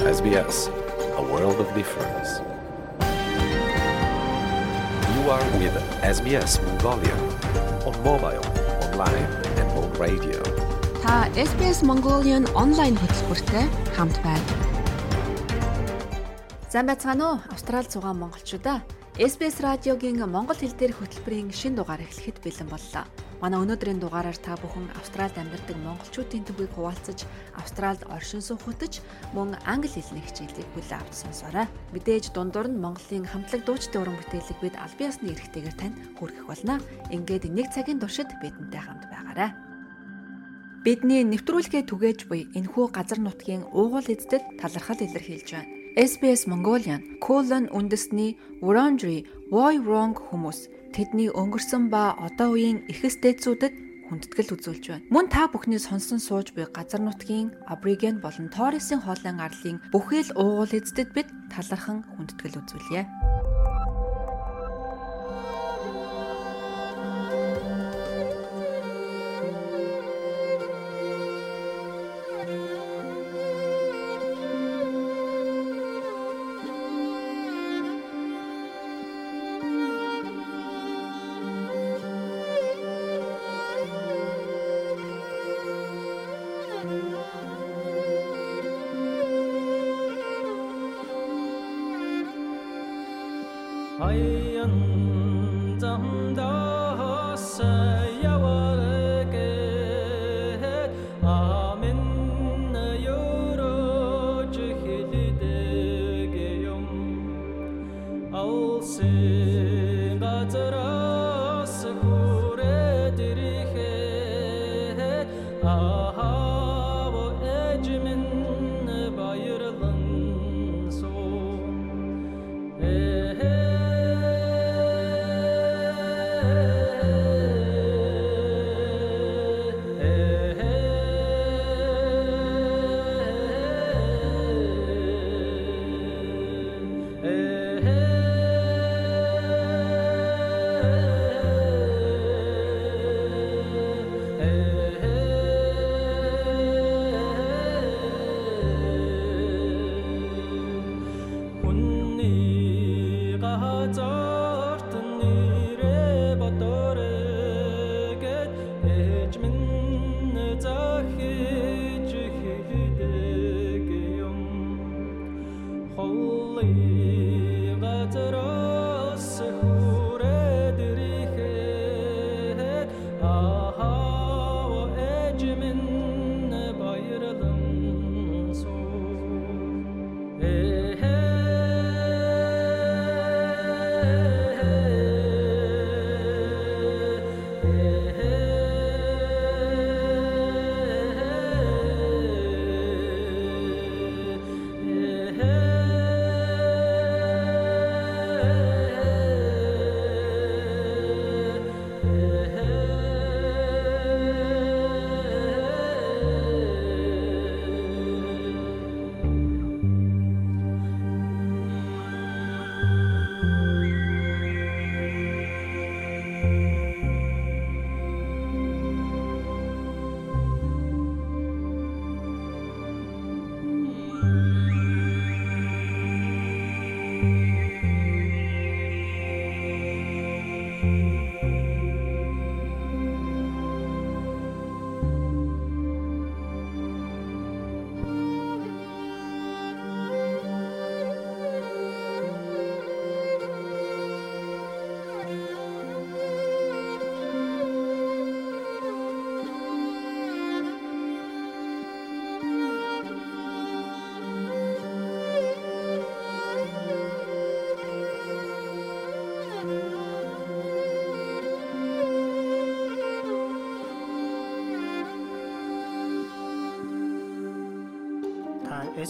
SBS, a world of difference. You are with SBS Mongolia on mobile, online, and on radio. Та SBS Mongolian онлайн хөтөлбөртэй хамт байна. Сайн байцгаана уу? Австрали зугаан монголчуудаа SBS радиогийн монгол хэл дээрх хөтөлбөрийн шин дугаар эхлэхэд бэлэн боллоо. Манай өнөөдрийн дугаараар та бүхэн Австралид амьдардаг монголчуудын төвийг хуваалцаж, Австралид оршин хөтөж, мөн англи хэлний хичээлийг хүлээн авч сонсоорой. Мэдээж дундуур нь Монголын хамтлаг дуучдын уран бүтээлийг бид аль биесны эрхтэйгээр танд хүргэх болно. Ингээд нэг цагийн туршид бидэнтэй хамт байгаарай. Бидний нэвтрүүлгээ түгээж буй энэхүү газар нутгийн уугуул эздэд талархал илэрхийлж байна. SBS Mongolian Colon үндэсний Wurundjeri Woi Wurrung хүмүүс тэдний өнгөрсөн ба одоо үеийн эхэс дээдсүүдэд хүндэтгэл үзүүлж байна. Мөн та бүхний сонсон сууж буй газар нутгийн Абориген болон Торресын хоолын арлын бүхэл уугуул эздэд бид талархан хүндэтгэл үзүүлье.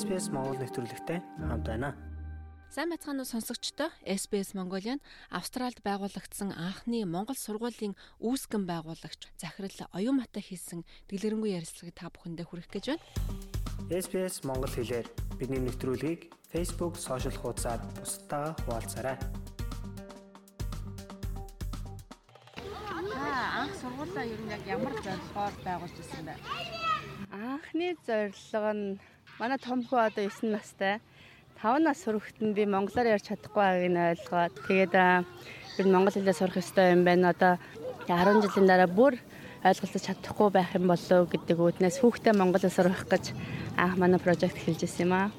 SBS Монгол нэвтрүүлэгтэй хамт байна. Сайн байцгаана уу сонсогчдоо SBS Mongolian Австралид байгуулагдсан анхны Монгол сургуулийн үүсгэн байгуулагч Захирал Оюунматай хийсэн дэлгэрэнгүй ярилцлагыг та бүхэндээ хүргэх гэж байна. SBS Монгол хэлээр бидний нэвтрүүлгийг Facebook сошиал хуудасаар бусдаа хуваалцаарай. Та анх сургуулаа ер нь яг ямар зорилгоор байгуулж ирсэн бэ? Анхны зорилго нь Манай том хүү одоо 9 настай. 5 нас хүрэхэд би монголоор ярьж чадахгүй байгааг нь ойлгоод тэгээд би монгол хэлээ сурах ёстой юм байна. Одоо 10 жилийн дараа бүр ойлголцож чадахгүй байх юм болов гэдэг үүднээс хүүхдээ монголоор сурах гэж анх манай прожект эхэлж ирсэн юм аа.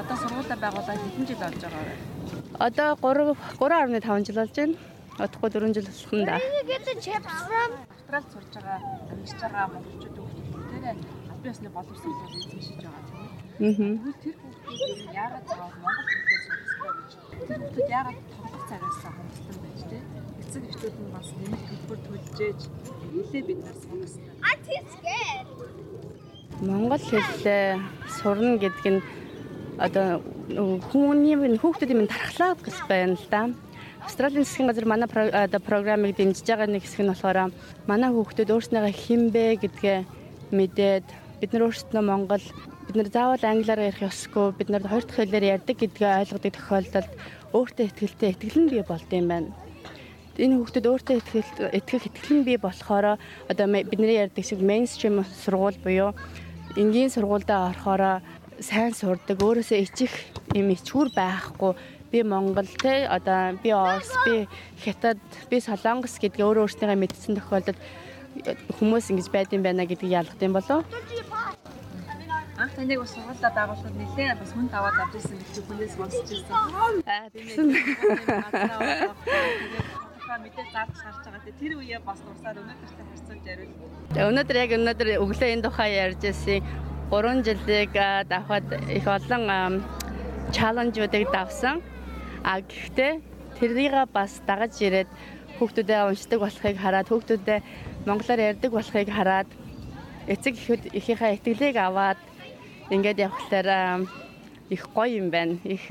Одоо сургуулаа байгуулаад хэдэн жил болж байгаа вэ? Одоо 3 3.5 жил болж байна. Одохгүй 4 жил болох нь да. Австралид сурж байгаа, амьдарч байгаа монголчууд албан ёсны боловсролыг эзэмшиж байгаа тийм үү? Аа. Тэгвэл тэр хүүхдүүд яагаад заавал монгол хэлээр сурах гэж? Тэр хүүхдүүд яагаад тоглох цагаас хангалттай байж тээ? Эцэг эхчүүд нь бас нэмэлт төлбөр төлж ээж хэлээ бид нар сурах ёстой. Монгол хэлээ сурна гэдэг нь одоо хүмүүний минь хүүхдүүдийн минь тархлаа гэж байна л да. Австралийн засгийн газар манай одоо програмыг дэмжиж байгаа нэг хэсэг нь болохоор манай хүүхдүүд өөрснийгөө хинбэ гэдгээ мэдээд бид нар өөрсдөө Монгол бид нар заавал англиар ярих ёсгүй бид нар хоёр дахь хэлээр ярьдаг гэдгээ ойлгодог тохиолдолд өөртөө ихтэй итгэл нь бий болд юм байна. Энэ хүүхдүүд өөртөө итгэл итгэх итгэл нь бий болохоор одоо бидний ярьдаг шиг мейнстрим сургууль буюу энгийн сургуультай орохоор сайн сурдаг өөрөөсөө ичих юм ичгүүр байхгүй би Монгол те одоо би Орос би Хятад би Солонгос гэдгээ өөрөө өөрсдөө мэдсэн тохиолдолд хүмүүс ингэж байдсан байна гэдгийг ялгах юм болов Анх таныг бас сургуулаа байгуулахад нэлээ бас хүн даваад авч ирсэн гэж хүнээс сонсч ирсэн. аа Тийм ээ. Мэдээ зааж харж байгаа. Тэр үеэ бас дурсаад өнөөдөртэй харьцуулж яриул. өнөөдөр яг өнөөдөр өглөө энэ тухай ярьж ирсэн 3 жилиг аа, давхад их олон чаленжуудыг давсан а гэхдээ тэрийг бас дагаж ирээд хүүхдүүдээ уншдаг болохыг хараад хүүхдүүдээ монголоор ярьдаг болохыг хараад эцэг эхүүд ихийнхээ итгэлийг аваад ингээд явхлаар аа, их гоё юм байна. Их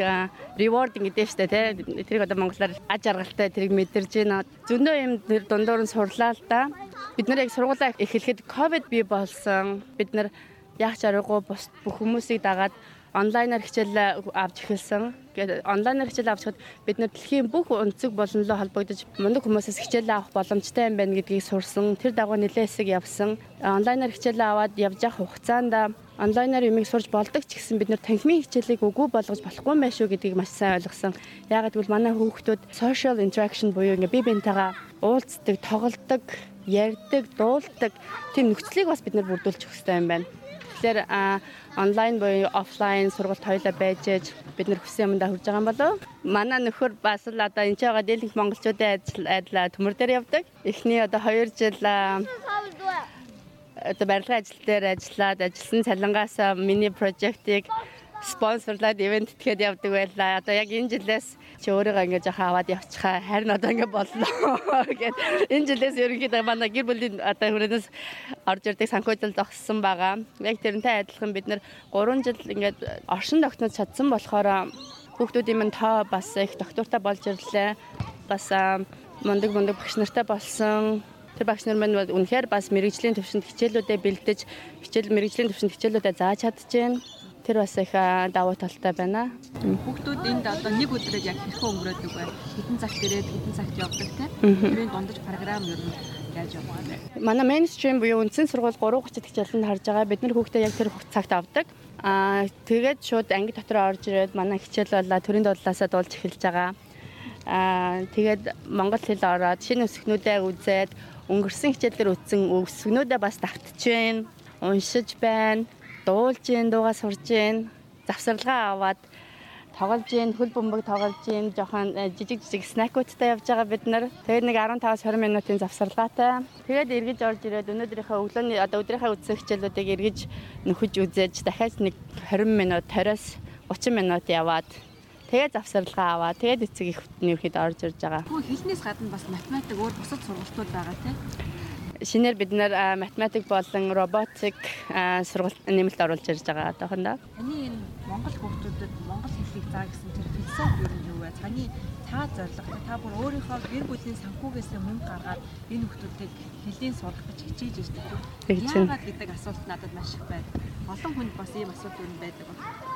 reward гэдэг штэ тий. Тэрийг одоо монголоор аж аргалтай тэрийг мэдэрж байна. Зөндөө юм тэр дундуур нь сурлаа л да. Бид нар яг сургуулаа эхлэхэд ковид бий болсон. Бид нар яг чаргагүй бус бүх хүмүүсийг дагаад онлайнаар хичээл авч эхэлсэн. Тэгээд онлайнаар хичээл авчихад бид нар дэлхийн бүх өнцөг болонлоо холбогдож мундаг хүмүүсээс хичээл авах боломжтой юм байна гэдгийг сурсан. Тэр дагуу нэлээд хэсэг явсан. Онлайнаар хичээл аваад явж явах хугацаанд онлайнаар юмыг сурж болдог ч гэсэн бид нар танхимын хичээлийг үгүй болгож болохгүй байна шүү гэдгийг маш сайн ойлгосон. Яагаад гэвэл манай хүүхдүүд social interaction буюу ингээ бие биентэйгээ уулздаг, тоглодог, ярьдаг, дуулдаг тийм нөхцөлийг бас бид нар бүрдүүлчих хэрэгтэй юм байна. Тэгэхээр онлайн буюу офлайн сургалт хоёулаа байж ээж бид нар хүссэн юмдаа хүрж байгаа юм болов. Манай нөхөр бас л одоо энэ ч байгаа дийлэнх монголчуудын ажил айдлаа төмөр дээр явдаг. Эхний одоо 2 жил одоо барилгын ажил дээр ажиллаад ажилласан цалингаас миний прожектыг спонсорлаад ивент тэгэхэд явдаг байлаа. Одоо яг энэ жилээс чи өөрийгөө ингэж яхаа аваад явчихаа. Харин одоо ингэ боллоо гэд. Энэ жилээс ерөнхийдөө манай гэр бүлийн одоо хүрээс орж ирдэг санхүүжил зогссон байгаа. Яг тэрнтэй адилхан бид нэр 3 жил ингээд оршин тогтнож чадсан болохоор хүүхдүүдийн минь тоо бас их доктортой болж ирлээ. Бас мундаг мундаг багш нартай болсон. Тэр багш нар маань үнэхээр бас мэрэгжлийн төвшөнд хичээлүүдэд бэлдэж хичээл мэрэгжлийн төвшөнд хичээлүүдэд зааж чадчихээн. Тэр бас их давуу талтай байна. Хүүхдүүд энд одоо нэг өдрөд яг хэрхэн өнгөрөөдөг вэ? Хэдэн цагт ирээд хэдэн цагт явдаг те? Тэрийн дундаж програм ер нь яаж явах вэ? Манай мейнстрим буюу үндсэн сургууль 3:30-д хичээлэнд харж байгаа. Бид нар хүүхдээ яг тэр цагт авдаг. Аа тэгээд шууд анги дотор орж ирээд манай хичээл болоо төрийн дуудлаасаа дуулж эхэлж байгаа. Аа тэгээд монгол хэл ороод шинэ өсгнүүдээ үзээд өнгөрсөн хичээлээр үтсэн өсгнүүдээ бас давтчихвэн. Уншиж байна. Дуулж гин, дуугаа сурж гин. Завсарлагаа аваад тоглож гин, хөл бөмбөг тоглож гин, жоохон э, жижиг жижиг снакуудтай явж байгаа бид нар. Тэгээд нэг 15-20 минутын завсарлагаатай. Тэгээд эргэж орж ирээд өнөөдрийнхөө өглөөний одоо өдрийнхөө үдсэн хичээлүүдийг эргэж нөхөж үзээж дахиад нэг 20 минут, 20-оос 30 минут яваад тэгээд завсарлагаа аваад тэгээд эцэг ихний өрхөд орж ирж байгаа. Хөө хэлнээс гадна бас математик өөр бусад сургалтууд байгаа те? Шинээр бид нар а, математик болон роботик сургалт нэмэлт оруулж ирж байгаа одоохондоо. Таны энэ Монгол хүүхдүүдэд монгол хэлийг заа гэсэн тэр философи юу вэ? Таны та зорилго та бүр өөрийнхөө гэр бүлийн санхүүгээс мөнгө гаргаад энэ хүүхдүүдийг хэлийн сурах гэж хичээж. Тэгж байна. Яагаад гэдэг асуулт надад маш их байдаг. Олон хүнд бас ийм асуулт ер нь байдаг байна.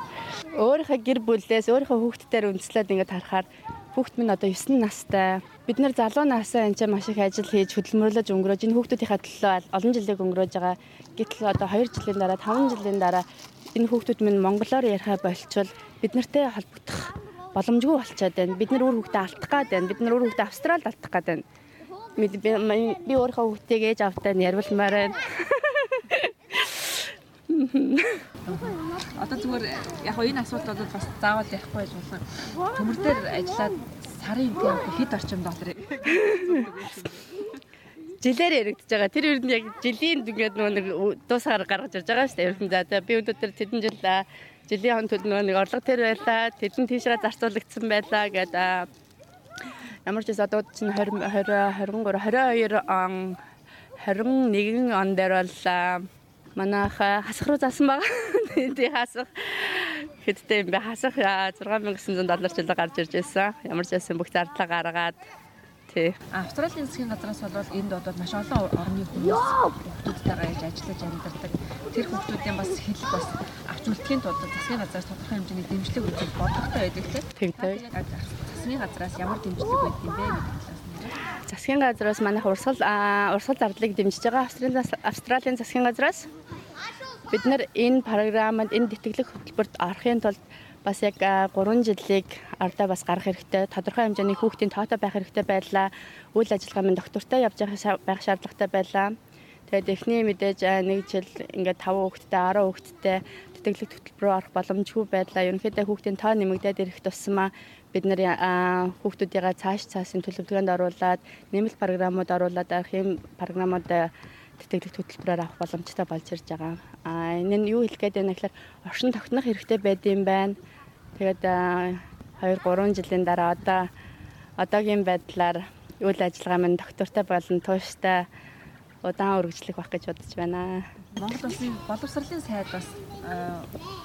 Өөрийнхөө гэр бүлээс өөрийнхөө хүүхдүүдээр үндэслээд ингээд харахаар хүүхд минь одоо 9 настай. Бид нар залуу насаа энэ чинь маш их ажил хийж хөдөлмөрлөж өнгөрөөж энэ хүүхдүүдийнхээ төлөө олон жилиг өнгөрөөж байгаа. Гэтэл одоо 2 жилийн дараа 5 жилийн дараа энэ хүүхдүүд минь монголоор яриа болчвол бид нартэй холбогдох боломжгүй болчиход байна. Бид нар өөр хүүхдээ алдах гад байна. Бид нар өөр хүүхдээ Австралид алдах гад байна. Би өөрийнхөө хүүхдийг ээж автай нь ярилмаар байна. Одоо зүгээр яг энэ асуулт бол бас заавал ярихгүй болно. Төмөр дээр ажиллаад сарын тийм хэд орчим доллар жилээр яригдж байгаа. Тэр ер нь яг жилийн ингээд нөгөө нэг дуусаар гаргаж ирж байгаа шүү дээ. Ер нь за би өнөөдөр тэдэн жил жилийн хон төлөв нөгөө нэг орлого тэр байлаа. Тэдэн тийшээ зарцуулагдсан байлаа гэдэг ямар ч одоо чинь 20 20 23 22 он 21 он дээр бол манайха хасах руу заасан байгаа. Тий хасах хэдтэй юм бэ? Хасах 6900 доллар жилд гарч ирж байсан. Ямар ч байсан бүх зардлаа гаргаад тий. Австралийн засгийн газраас бол энд одоо маш олон орны хүмүүс хүмүүстэйгээ яаж ажиллаж амьдардаг. Тэр хүмүүсийн бас хэлэл бас авч үлдэхийн тулд засгийн газраас тодорхой хэмжээний дэмжлэг үзүүлэх бодлоготой байдаг тий. Тэгтэй. Засгийн газраас ямар дэмжлэг өгд юм бэ гэдэг засгийн газраас манайх урсгал урсгал зардлыг дэмжиж байгаа Австралийн Австралийн засгийн газраас бид нар энэ програмд энэ тэтгэлэг хөтөлбөрт орохын тулд бас яг 3 жилийг ардаа бас гарах хэрэгтэй. Тодорхой хэмжээний хүүхдийн тоотой байх хэрэгтэй байлаа. Үйл ажиллагаа минь доктортой явж байх шаардлагатай байлаа. Тэгээд эхний мэдээж нэг жил ингээд 5 хүүхэдтэй 10 хүүхэдтэй тэтгэлэг хөтөлбөр орох боломжгүй байлаа. Ерөнхийдөө хүүхдийн тоо нэмэгдээд ирэх тусмаа бид нар хүүхдүүдийн цааш цаасын төлөвлөгөөнд оруулаад нэмэлт програмууд оруулаад арах юм програмууд тэтгэлэг хөтөлбөрөөр авах боломжтой болж ирж байгаа. А энэ нь юу хэлэх гээд байна гэхээр оршин тогтнох хэрэгтэй байдığım байна. Тэгээд 2 3 жилийн дараа одоо одоогийн байдлаар үйл ажиллагаа минь доктортой болон тууштай удаан үргэлжлэх байх гэж бодож байна. Монгол улсын боловсролын сайд бас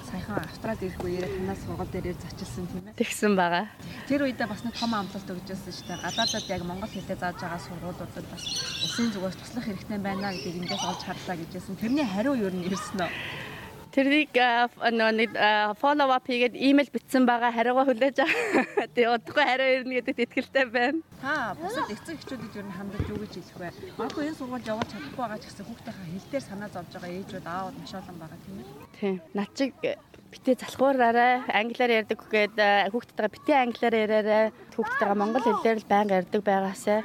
саяхан Австралид ирэх үеэр танаас сургууль дээр зочилсан тийм ээ. Тэгсэн байгаа. Тэр үедээ бас нэг том амлалт өгчээсэн шүү дээ. Гадаадад яг монгол хэлээр зааж байгаа сургуулиудад бас улсын зүгээс туслах хэрэгтэй байна гэдгийг ингээс олж харлаа гэжсэн. Тэрний хариу юу нь ирсэн нь Тэрийг нэг follow up хийгээд имэйл бичсэн байгаа хариугаа хүлээж байгаа. Тэгээ удахгүй хариу ирнэ гэдэгт итгэлтэй байна. Та бусад эцэг эхчүүдэд юу хандаж юу гэж хэлэх вэ? Магадгүй энэ сургууль явуулж чадахгүй байгаа ч гэсэн хүүхдийнхээ хэл дээр санаа зовж байгаа ээжүүд аауд маш олон байгаа тийм ээ. Тийм. Над чиг битээ залхуураарай. Англиар ярьдаг гээд хүүхдтэйгээ битээ англиар яриарай. Хүүхдтэйгээ монгол хэлээр л байнга ярьдаг байгаасай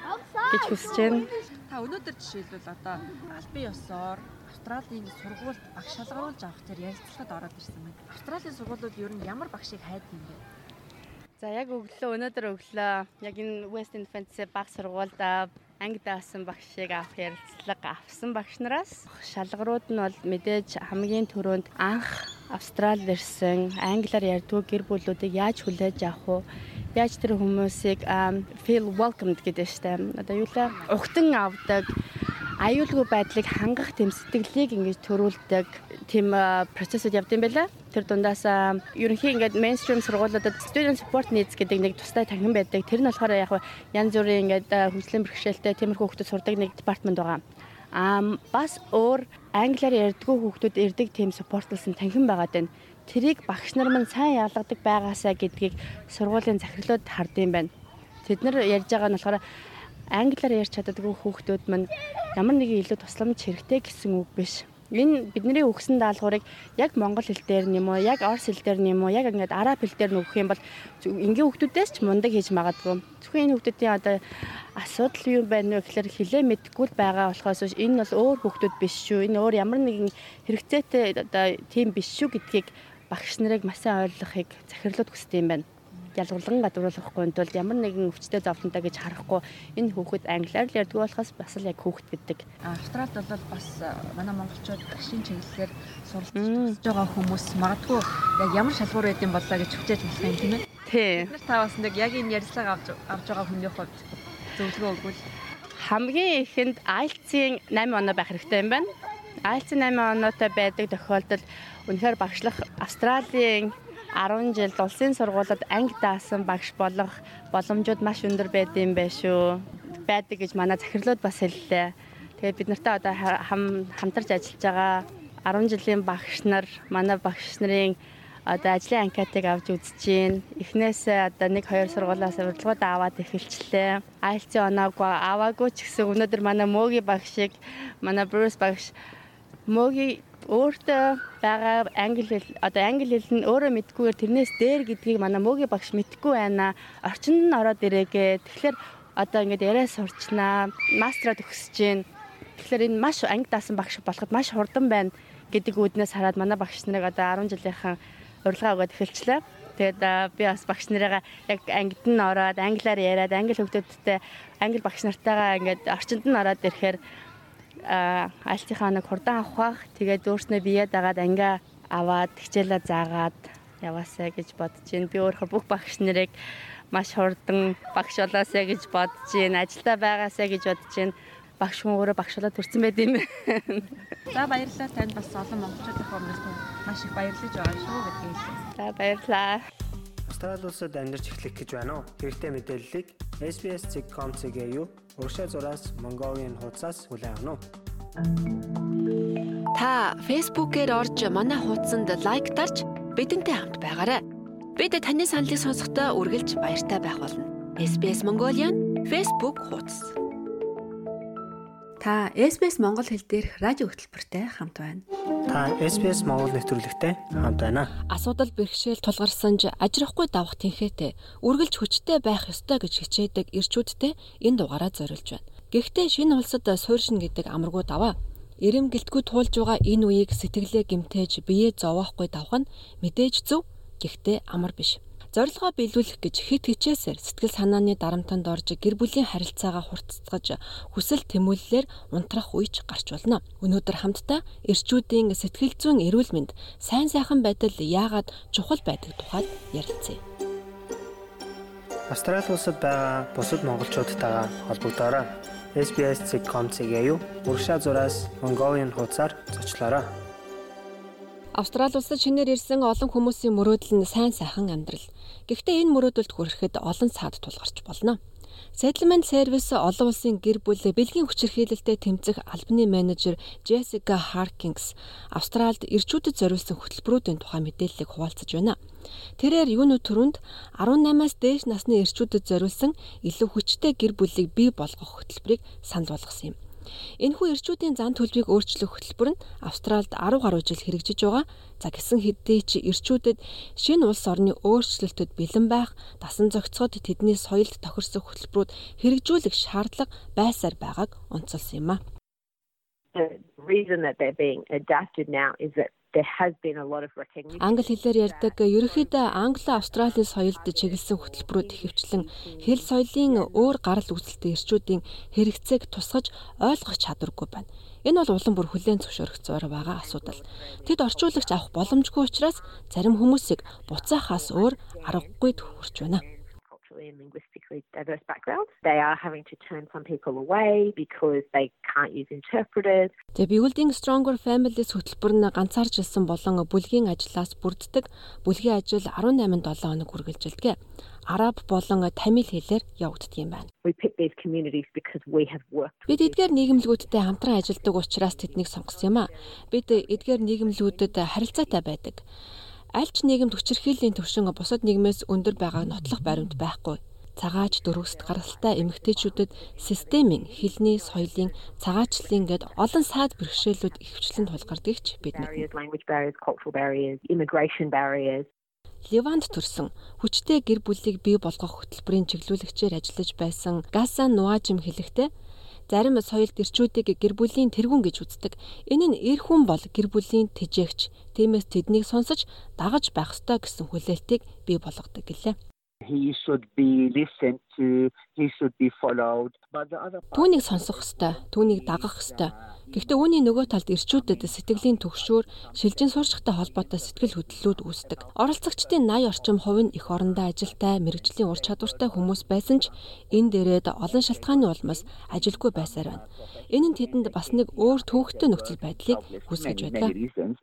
гэж хүсэж байна. Та өнөөдөр жишээлбэл одоо албан ёсоор Австралийн сургуульд багш шалгаруулж авах тэр ярилцлагад ороод ирсэн байна. Австралийн сургуулиуд ер нь ямар багшийг хайдаг юм бэ? За яг өглөө өнөөдөр өглөө яг энэ West Infants баг сургуульд анги даасан багшийг авах ярилцлага авсан багш нараас шалгарууд нь бол мэдээж хамгийн түрүүнд анх Австралид ирсэн англиар ярьдгүй гэр бүлүүдийг яаж хүлээж авах вэ? Яаж тэр хүмүүсийг feel welcomed гэдэг штеп. Одоо юу лээ? Ухтан авдаг аюулгүй байдлыг хангах тэм сэтгэлийг ингэж төрүүлдэг тэм процессыг явд юм байна. Тэр дундаас ерөнхий ингээд мейнстрим сургуулиудад student support needs гэдэг нэг тустай танхим байдаг. Тэр нь болохоор яг янз бүрийн ингээд хөгжлийн бэрхшээлтэй тиймэрхүү хүмүүс сурдаг нэг департамент байгаа. Аа бас өөр англиар ярьдгүй хүүхдүүд ирдэг тийм supportlсан танхим байгаад байна. Тэрийг багш нар маань сайн ялгадаг байгаасаа гэдгийг сургуулийн захирлууд хардсан байна. Тэд нар ярьж байгаа нь болохоор англиар ярьж чаддаггүй хүүхдүүд мань ямар нэгэн илүү тусламж хэрэгтэй гэсэн үг биш. Энэ бидний өгсөн даалгаврыг яг монгол хэл дээр нэм үү, яг орс хэл дээр нэм үү, яг ингээд араб хэл дээр нөгөх юм бол энгийн хүүхдүүдээс ч мундаг хийж магадгүй. Зөвхөн энэ хүүхдүүдийн одоо асуудал юу байна вэ гэхээр хилээ мэдгүй байгаа болохоос энэ бол өөр хүүхдүүд биш шүү. Энэ өөр ямар нэгэн хэрэгцээтэй одоо тийм биш шүү гэдгийг багш нарыг маш сайн ойлгохыг захирлууд хүсдэг юм байна ялгарлан гадууруулахгүй тулд ямар нэгэн өвчтөе зовлонтой гэж харахгүй энэ хүүхэд англиар л ярьдаг болохоос бас л яг хүүхэд гэдэг. Австралид бол бас манай монголчууд гашийн чиглэлээр суралцж байгаа хүмүүс магадгүй яг ямар шалгуур байдсан боллоо гэж хүчээж болох юм тийм ээ. Тий. Бид нар таваас нэг яг энэ ярилцлага авч авж байгаа хүний хувьд зөвлөгөө өгвөл хамгийн ихэнд IELTS-ийн 8 оноо байх хэрэгтэй юм байна. IELTS-ийн 8 оноотой байдаг тохиолдолд үнэхээр багшлах Австралийн 10 жил улсын сургуулиуд анги даасан багш болох боломжууд маш өндөр байдсан байх шүү. байдаг гэж манай захирлууд бас хэллээ. Тэгээд бид нартай одоо хамтарч ажиллаж байгаа 10 жилийн багш нар манай багш нарын одоо ажлын анкетыг авч үзэж гин. Эхнээсээ одоо нэг хоёр сургуулиас урилгууд аваад эхэлчлээ. IELTS оноогүй аваагүй ч гэсэн өнөөдөр манай мөөгийн багшийг манай Bruce багш мөөгийн өөртөө байгаа англи хэл одоо англи хэл нь өөрөө мэдгүйгээр тэрнээс дээр гэдгийг манай мөгийн багш мэдгүй байна. Орчинд нь ороод ирээгээ. Тэгэхээр одоо ингээд яриа сурчнаа, мастера төгсөж гээ. Тэгэхээр энэ маш анги даасан багш болоход маш хурдан байна гэдэг үүднээс хараад манай багш нарыг одоо 10 жилийнхэн урилга өгөөд эхэлчлээ. Тэгээд би бас багш нарыгаа яг ангид нь ороод англиар яриад англи хөгтөдтэй англи багш нартайгаа ингээд орчинд нь ороод ирэхээр альтынхаа нэг хурдан авах. Тэгээд өөрснөө бие дагаад ангиа аваад хичээлээ заагаад яваасаа гэж бодож байна. Би өөрөө бүх багш нарыг маш хурдан багш болоосаа гэж бодож байна. Ажилдаа байгаасаа гэж бодож байна. Багш хүн өөрөө багш болоод төрсэн байд юм. За баярлалаа танд бас олон монголчуудын өмнөөс маш их баярлаж байгаа шүү гэдгийг. За баярлалаа. Австрали улсад амьдарч эхлэх гэж байна уу? Хэрэгтэй мэдээллийг SBS.com.cg юу урагшаа зураас Mongolian хуудасаас хүлээн авах нь. Та Facebook-ээр орж манай хуудсанд лайк дарж бидэнтэй хамт байгаарай. Бид таны саналыг сонсохдоо үргэлж баяртай байх болно. SBS Mongolian Facebook хуудас. Та SBS Монгол хэл дээрх радио хөтөлбөртэй хамт байна. Та SBS Монгол нэвтрүүлэгтэй хамт байна. Асуудал бэрхшээл тулгарсан ч ажрахгүй давах тэнхээтэй үргэлж хүчтэй байх ёстой гэж хичээдэг ирчүүдтэй энэ дугаараа зориулж байна. Гэхдээ шинэ улсад суурьшин гэдэг амаргүй даваа эрэм гэлтгүй туулж байгаа энэ үеийг сэтгэлээ гимтээж биеэ зовоохгүй давах нь мэдээж зөв гэхдээ амар биш. Зорилгоо биелүүлэх гэж хит хичээсээр сэтгэл санааны дарамтанд орж гэр бүлийн харилцаагаа хурцсгаж хүсэл тэмүүллээр унтрах үеч гарч болно. Өнөөдөр хамтдаа эрчүүдийн сэтгэл зүйн эрүүл мэнд сайн сайхан байдал яагаад чухал байдаг тухайд ярилцъя. Австрали улсад байгаа бусад монголчуудтайгаа холбогдоорой. SBS.com.cg юу урагшаа зураас Mongolian хуудасаар зочлоорой. Австрали улсад шинээр ирсэн олон хүмүүсийн мөрөөдөл нь сайн сайхан амьдрал. Гэхдээ энэ мөрөөдөлд хүрэхэд олон саад тулгарч болно. Settlement Service олон улсын гэр бүл бэлгийн хүчирхийлэлтэд тэмцэх албаны менежер Jessica Harkins Австралид ирчүүдэд зориулсан хөтөлбөрүүдийн тухай мэдээллийг хуваалцаж байна. Тэрээр юуны төрөнд 18-аас дээш насны ирчүүдэд зориулсан илүү хүчтэй гэр бүлийг бий болгох хөтөлбөрийг санал болгосон юм. Энэхүү эрчүүдийн зан төлөвийг өөрчлөх хөтөлбөр нь Австралид 10 гаруй жил хэрэгжиж байгаа. За гисэн хэдий ч эрчүүдэд шинэ улс орны өөрчлөлтөд бэлэн байх, дасан зохицоход тэдний соёлд тохирсон хөтөлбөрүүд хэрэгжүүлэх шаардлага байсаар байгааг онцолсон юм а. The reason that they're being adapted now is that Англи хэлээр ярьдаг ерөнхийдөө Англи-Австралийн соёлд чиглэсэн хөтөлбөрүүд ихэвчлэн хэл соёлын өөр гарал үүсэлтэй ирчүүдийн хэрэгцээг тусгаж ойлгох чадваргүй байна. Энэ бол улам бүр хүлээн зөвшөөрөгцөөр байгаа асуудал. Тэд орчуулагч авах боломжгүй учраас зарим хүмүүсийг буцаахаас өөр аргагүй хүрч байна and linguistically diverse backgrounds. They are having to turn some people away because they can't use interpreters. Тэгээ Building Stronger Families хөтөлбөр нь ганцаарчилсан болон бүлгийн ажлаас бүрддэг. Бүлгийн ажил 18-7 хоног үргэлжилдэг. Араб болон тамил хэлээр явагддаг юм байна. Бид эдгээр нийгэмлэгүүдтэй хамтран ажилладаг учраас тэднийг сонгосон юм а. Бид эдгээр нийгэмлэгүүдэд харилцаатай байдаг аль ч нийгэмд хүчирхийллийн төвшин бусад нийгмээс өндөр байгааг нотлох баримт байхгүй. Цагаач дөрөвсд гаралтай эмэгтэйчүүдэд системийн, хэлний, соёлын, цагаачлалын гээд олон саад бэрхшээлүүд ихвчлэн тулгардгийг ч бид мэднэ. Ливанд төрсэн хүчтэй гэр бүлийг бий болгох хөтөлбөрийн чиглүүлэгчээр ажиллаж байсан Гасан Нуажим хэлэхдээ Зарим соёлд ирчүүдийг гэр бүлийн тэргүүн гэж үздэг. Энэ нь эр хүн бол гэр бүлийн тэжээгч. Тиймээс тэднийг сонсож дагаж байх ёстой гэсэн хүлээлтийг бий болгодог гэлээ. Түүнийг сонсох ёстой, түүнийг дагах ёстой. Гэхдээ үүний нөгөө талд ирчүүдэд сэтгэлийн төгшөөр шилжин сурчлагтай холбоотой сэтгэл хөдлөлүүд үүсдэг. Оролцогчдын 80 орчим хувь нь их орондоо ажилтай, мэрэгжлийн ур чадвартай хүмүүс байсан ч энэ дээрээд олон шалтгааны улмаас ажилгүй байсаар байна. Энэ нь тэдэнд бас нэг өөр төвөгтэй нөхцөл байдлыг үүсгэж байдаг.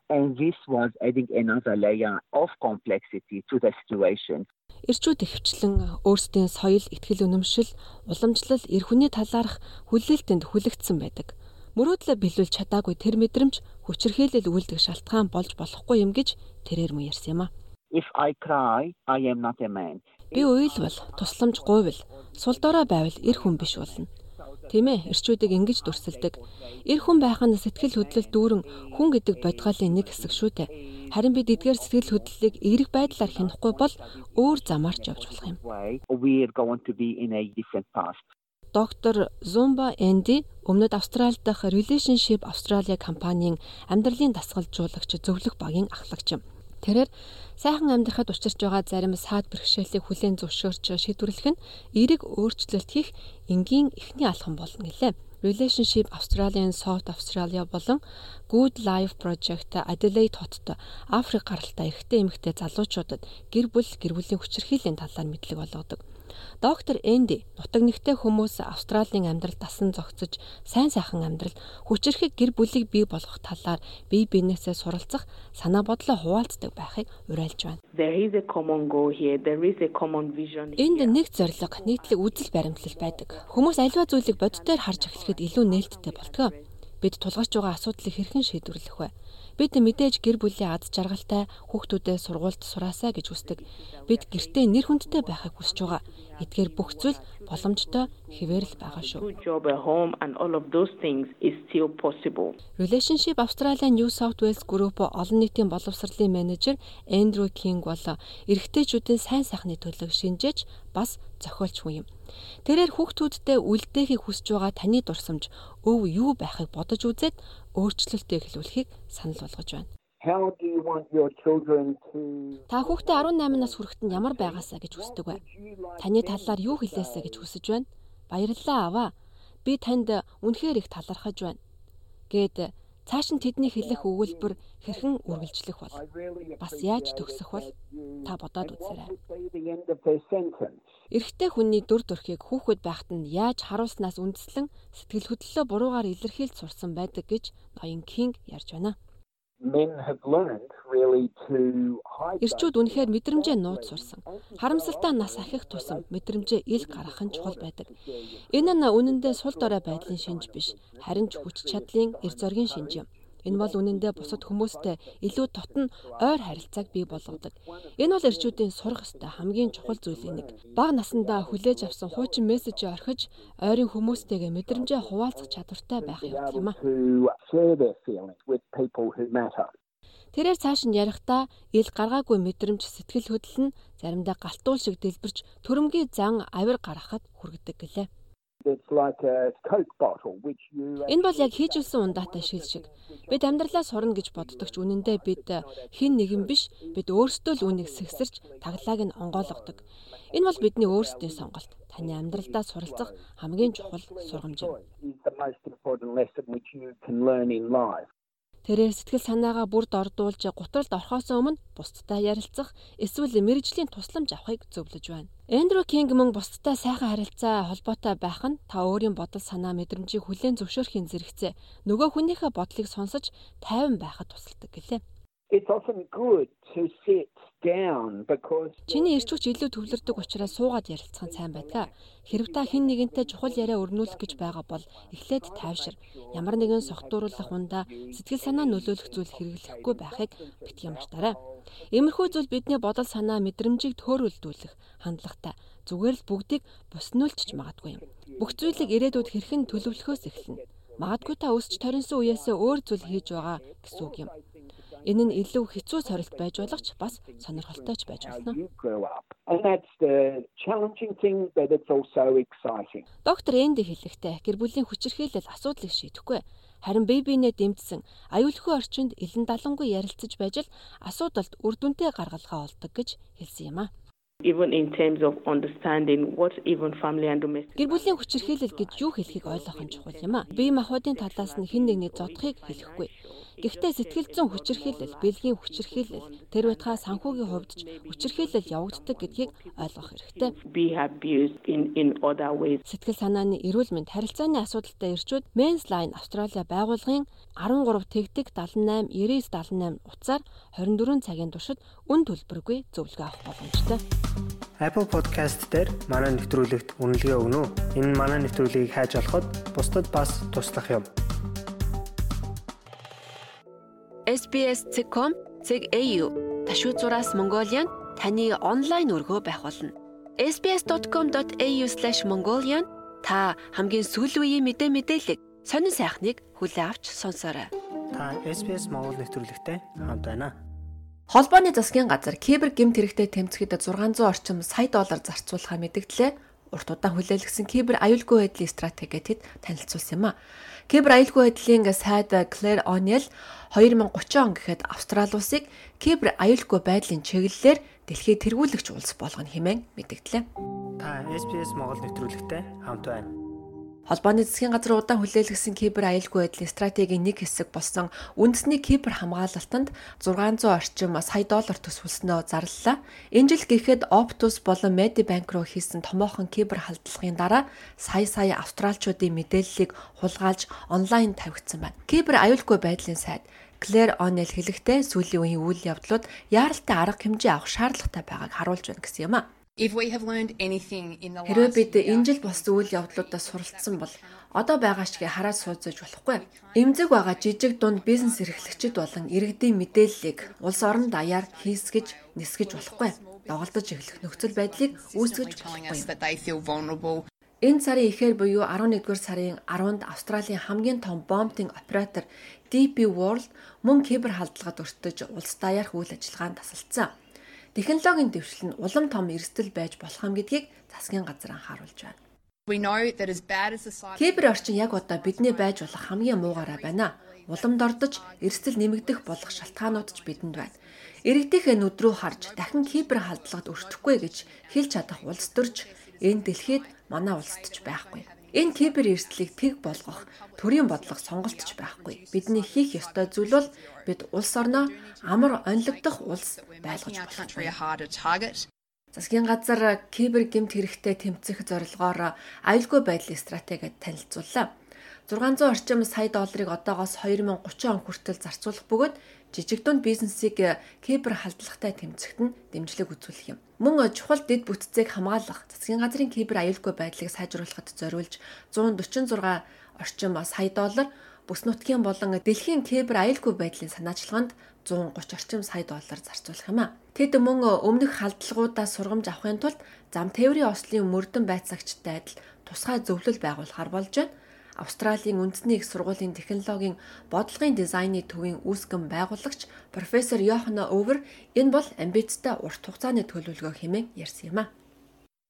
And this was adding another layer of complexity to the situation. Ирчүүд ихвчлэн өөрсдийн соёл, ихтгэл үнэмшил, уламжлал, эр хүний талаарх хүлээлтэнд хүлэгдсэн байдаг мөрөөдлөө биелүүлж чадаагүй тэр мэдрэмж хүчирхийлэл үйлдэх шалтгаан болж болохгүй юм гэж тэрээр мөн ярьсан юм а. If I cry, I am not a man. Би уйлвал, тусламж гуйвал, сул дорой байвал эр хүн биш болно. Тийм ээ, эрчүүдийг ингэж дүрсэлдэг. Эр хүн байх нь сэтгэл хөдлөл дүүрэн хүн гэдэг бодгоолын нэг хэсэг шүү дээ. Харин бид эдгээр сэтгэл хөдлөлийг эерэг байдлаар хянахгүй бол өөр замаар ч явж болох юм. Доктор Зумба Энди өмнөд Австрали дахь Relationship Australia компанийн амьдралын дасгалжуулагч зөвлөх багийн ахлагч юм. Тэрээр сайхан амьдрахад учирч байгаа зарим саад бэрхшээлийг хүлээн зөвшөөрч шийдвэрлэх нь эерэг өөрчлөлт хийх энгийн эхний алхам болно гэлээ. Relationship Australian South Australia болон Good Life Project Adelaide хотод Африк гаралтай эрэгтэй эмэгтэй залуучуудад гэр бүл гэр бүлийн хүчирхийллийн талаар мэдлэг олгодог. Доктор Энди нутаг нэгтэй хүмүүс Австралийн амьдрал дасан зогцож сайн сайхан амьдрал хүчирхэг гэр бүлийг бий болгох талаар бие биенээсээ суралцах санаа бодлоо хуваалцдаг байхыг уриалж байна. Энд нэг зорилго, нийтлэг үзэл баримтлал байдаг. Хүмүүс аливаа зүйлийг боддоор харж эхлэхэд илүү нээлттэй болтгоо. Бид тулгарч байгаа асуудлыг хэрхэн шийдвэрлэх вэ? Бид мэдээж гэр бүлийн аз жаргалтай хүүхдүүдээ сургуульд сураасаа гэж хүсдэг. Бид гэртээ нэр хүндтэй байхыг хүсэж байгаа. Эдгээр бүх зүйл боломжтой хэвээр л байгаа шүү. Relationship Australia New South Wales Group олон нийтийн боловсролын менежер Эндрю Кинг бол эрэгтэйчүүдийн сайн сайхны төлөв шинжээж бас зохиолч хүн юм. Тэрээр хүүхдүүдтэй үлдээхийг хүсэж байгаа таны дурсамж өв юу байхыг бодож үзээд өөрчлөлтөө эхлүүлэхийг санал болгож байна. Та хүүхдээ 18 нас хүрэхэд нь ямар байгаасаа гэж хүсдэг вэ? Таны талаар юу хэлээсэ гэж хүсэж байна? Баярлалаа аваа. Би танд үнэхээр их талархаж байна. Гээд цааш нь тэдний хэлэх өгүүлбэр хэрхэн үргэлжлэх бол бас яаж төгсөх бол та бодоод үзээрэй. Эрэгтэй хүний дүр төрхийг хүүхэд байхад нь яаж харуулснаас үндэслэн сэтгэл хөдлөлөө буруугаар илэрхийлж сурсан байдаг гэж ноён Кинг ярьж байна. Ирчүүд үнэхээр мэдрэмжээ нууц сурсан. Харамсалтай нас ахих тусам мэдрэмжээ ил гаргах нь чухал байдаг. Энэ нь үнэндээ сул дорой байдлын шинж биш, харин ч хүч чадлын эр зоргийн шинж юм. Энэ бол үнэндээ бусад хүмүүстэй илүү дотн ойр харилцааг бий болгодог. Энэ бол эрчүүдийн сурах ёстой хамгийн чухал зүйлийн нэг. Бага насндаа хүлээж авсан хуучин мессежийг орхиж, ойрын хүмүүстэйгээ мэдрэмжээ хуваалцах чадвартай байх явдал юм а. to share their feelings with people who matter. Тэрээр цааш нь ярихдаа ил гаргаагүй мэдрэмж сэтгэл хөдлөл нь заримдаа галтуул шиг дэлбэрч төрөмгийн зан авир гаргахад хүргэдэг гэлээ. Энэ бол яг хийжүүлсэн ундаатай шил шиг. Бид амьдралаа сурна гэж боддогч үнэндээ бид хин нэгэн биш бид өөрсдөө л үнийг сэгсэрч таглааг нь онгойлгодог. Энэ бол бидний өөрсдийн сонголт. Таны амьдралдаа суралцах хамгийн чухал сургамж юм. Тэрээр сэтгэл санаагаа бүрд ордуулж гутралд орхоос өмнө бусдтай ярилцах эсвэл мэрэгжлийн тусламж авахыг зөвлөж байна. Эндрю Кинг мөн бусдтай сайхан харилцаа холбоотой байх нь та өөрийн бодол санаа мэдрэмжийг хүлээн зөвшөөрөхийн зэрэгцээ нөгөө хүнийхээ бодлыг сонсож тайван байхад тусалдаг гэлээ. It's often good to sit Чиний ирчүүч илүү төвлөрдөг учраас суугаад ярилцах нь сайн байдаг. Хэрв та хэн нэгэнтэй чухал яриа өрнүүлэх гэж байгаа бол эхлээд тайвшир. Ямар нэгэн согтууруулах ундаа сэтгэл санаа нөлөөлөх зүйл хэрэглэхгүй байхыг битгий мартаарай. Иймэрхүү зүйл бидний бодол санаа мэдрэмжийг төөрөлдүүлэх хандлагатай. Зүгээр л бүгдийг буснуулчих магадгүй юм. Бүх зүйлийг ирээдүйд хэрхэн төлөвлөхөөс эхэлнэ. Магадгүй та өсч торинсон үеэсээ өөр зүйл хийж байгаа гэсэн үг юм. Энэ нь илүү хэцүү сорилт байж болох ч бас сонирхолтой ч байж болно. Доктор Энди хэлэхдээ гэр бүлийн хүчирхийлэл асуудлыг шийдэхгүй. Харин бие биенээ дэмжсэн аюулгүй орчинд элен далангүй ярилцаж байж л асуудалд үр дүнтэй гаргалгаа олдог гэж хэлсэн юм а. Even in terms of understanding what even family and domestic Гэр бүлийн хүчирхийлэл гэж юу хэлхийг ойлгох нь чухал юм а. Бие махбодын талаас нь хэн нэгний зодхыг хэлэхгүй. Гэхдээ сэтгэл зүйн хүчирхийлэл, бэлгийн хүчирхийлэл, тэр байтугай санхүүгийн хувьд ч хүчирхийлэл явагддаг гэдгийг ойлгох хэрэгтэй. Сэтгэл санааны эрүүл мэнд харилцааны асуудалтай ирчүүд Men's Line Австралийн байгууллагын 13 тэгтэг 78 99 78 утсаар 24 цагийн туршид үн төлбөргүй зөвлөгөө авах боломжтой. Apple Podcast дээр манай нэвтрүүлэгт үнэлгээ өгнө үү? Энэ манай нэвтрүүлгийг хайж олоход бусдад бас туслах юм. SBS.com .au ташуу зураас Mongolian таны онлайн өргөө байх болно. SBS.com.au/mongolian Та хамгийн сүүлийн үеийн мэдээ мэдээлэл сонин сайхныг хүлээ авч сонсоорой. Та SBS Монгол нэвтрүүлэгтэй хамт байна. Холбооны засгийн газар кибер гэмт хэрэгтэй тэмцэхэд 600 орчим сая доллар зарцуулахаа мэдгдлээ. Урт удаан хүлээлгсэн кибер аюулгүй байдлын стратегид танилцуулсан юм а. Кибер аюулгүй байдлын сайд Claire O'Neill 2030 он гэхэд Австрали улсыг кибер аюулгүй байдлын чиглэлээр дэлхийд тэргүүлэгч улс болгоно хэмээн мэдгдлээ. Та SBS Монгол нэвтрүүлэгтэй хамт байна. Холбооны засгийн газар удаан хүлээлгэсэн кибер аюулгүй байдлын стратегийн нэг хэсэг болсон үндэсний кибер хамгаалалтанд 600 орчим сая доллар төсвөлснөө зарлалаа. Энэ жил гэхэд Optus болон Medibank руу хийсэн томоохон кибер халдлагын дараа сая сая австралчуудын мэдээллийг хулгайлж онлайн тавигдсан байна. Кибер аюулгүй байдлын сайд Клэр Онел хэлэхдээ сүүлийн үеийн үйл явдлууд яаралтай арга хэмжээ авах шаардлагатай байгааг харуулж байна гэсэн юм а. Хэрвээ бид энэ жил болсон үйл явдлуудаас суралцсан бол одоо байгаа шигээ хараад сууцаж болохгүй. Эмзэг байгаа жижиг дунд бизнес эрхлэгчид болон иргэдийн мэдээллийг улс орон даяар хийсгэж, нисгэж болохгүй. Доголдож эхлэх нөхцөл байдлыг үүсгэж болохгүй. Энэ сарын эхээр буюу 11-р сарын 10-нд Австралийн хамгийн том бомбтын оператор DP World мөн кибер халдлагад өртөж улс даяарх үйл ажиллагаанд тасалдсан. Технологийн дэвшил нь улам том эрсдэл байж болох юм гэдгийг засгийн газар анхааруулж байна. Кибер орчин яг одоо бидний байж болох хамгийн муугаараа байна. Уламд ордож эрсдэл нэмэгдэх болох шалтгаанууд ч бидэнд байна. Иргэдийнхээ нүд рүү харж дахин кибер халдлагад өртөхгүй гэж хэлж чадах улс төрж энэ дэлхийд манай улсад ч байхгүй. Энэ кибер эрсдлийг тэг болгох төрийн бодлого сонголт ч байхгүй. Бидний хийх ёстой зүйл бол бид улс орноо амар онилогдох улс байлгаж болох. Засгийн газар кибер гэмт хэрэгтэй тэмцэх зорилгоор аюулгүй байдлын стратегид танилцууллаа. 600 орчим сая долларыг одоогоос 2030 он хүртэл зарцуулах бөгөөд жижиг дунд бизнесийг кибер халдлагатай тэмцэхэд нь дэмжлэг үзүүлэх юм. Мөн чухал дэд бүтцийг хамгаалах засгийн газрын кибер аюулгүй байдлыг сайжруулахад зориулж 146 орчим сая доллар бүс нутгийн болон дэлхийн кибер аюулгүй байдлын санаачлаганд 130 орчим сая доллар зарцуулах юм а. Тэд мөн өмнөх халдлагуудаас сургамж авахын тулд зам тээврийн ослын мөрдөн байцаагчтай адил тусгай зөвлөл байгуулахар болж байна. Австралийн үндэсний их сургуулийн технологийн бодлогын дизайны төвийн үүсгэн байгуулагч профессор Йохана Овер энэ бол амбицтай урт хугацааны төлөвлөгөө хэмээн ярьсан юм а.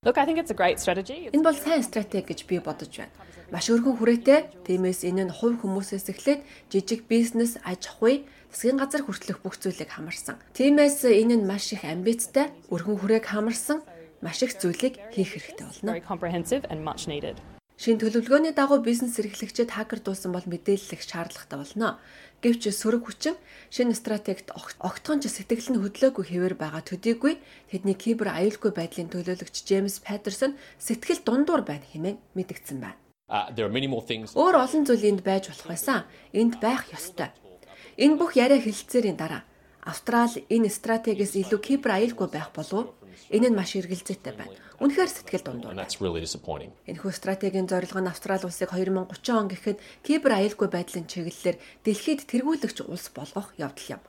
Look, I think it's a great strategy. Энэ бол сайн стратеги гэж би бодож байна. Маш өргөн хүрээтэй. Тиймээс энэ нь хувь хүмүүсээс эхлээд жижиг бизнес, аж ахуй, засгийн газар хүртэлх бүх зүйлийг хамарсан. Тиймээс энэ нь маш их амбицтай, өргөн хүрээг хамарсан, маш их зүйлийг хийх хэрэгтэй болно. Шин төлөвлөгөөний дагуу бизнес эрхлэгчид хакердуулсан бол мэдээлэл их шаардлагатай болно. Гэвч сөрөг хүчин шинэ стратегт огтхонч сэтгэл нь хөдлөөгүй хэвээр байгаа төдийгүй тэдний кибер аюулгүй байдлын төлөөлөгч Джеймс Паттерсон сэтгэл дундуур байна хэмээн мэдгдсэн байна. Өөр олон зүйл энд байж болох байсан. Энд байх ёстой. Энэ бүх яриа хэлэлцээрийн дараа Австрали энэ стратегиэс илүү кибер аюулгүй байх болов Энэ нь маш эргэлзээтэй байна. Үнэхээр сэтгэл дундуур. Энэхүү стратегийн зорилго нь Австрали улсыг 2030 он гэхэд кибер аюулгүй байдлын чиглэлээр дэлхийд тэргүүлэгч улс болгох явдал юм.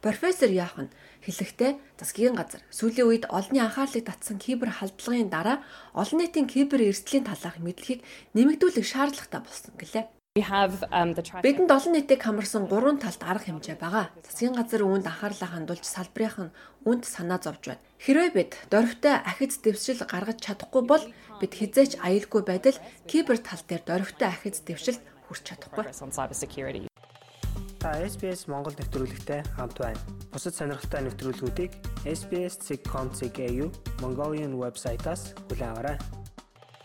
Профессор Яахан хэлэхдээ засгийн газар сүүлийн үед олонний анхаарлыг татсан кибер халдлагын дараа олон нийтийн кибер эрсдлийн талаарх мэдлэгийг нэмэгдүүлэх шаардлагатай болсон гэлээ. Um, Бидэнд олон нийтийг хамарсан гурван талт арга хэмжээ байгаа. Засгийн газар үүнд анхаарлаа хандуулж салбарынх нь үнд санаа зовж байна. Хэрвээ бид дөрвтэй ахиц дэвшил гаргаж чадахгүй бол бид хизээч аюулгүй байдал кибер тал дээр дөрвтэй ахиц дэвшилд хүрч чадахгүй. Та SBS Монгол нэвтрүүлэгтэй хамт байна. Бусад сонирхолтой нэвтрүүлгүүдийг SBS.com.cg Mongolian вебсайтаас аваарай.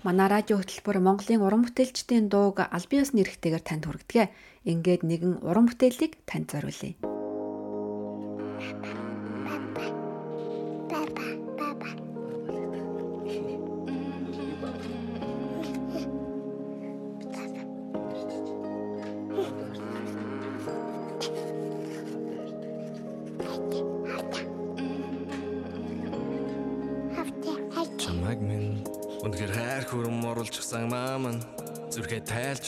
Манай радио хөтөлбөр Монголын уран бүтээлчдийн дууг аль биесны эрхтэйгээр танд хүргэдэг. Ингээд нэгэн уран бүтээлийг танд зориулъя.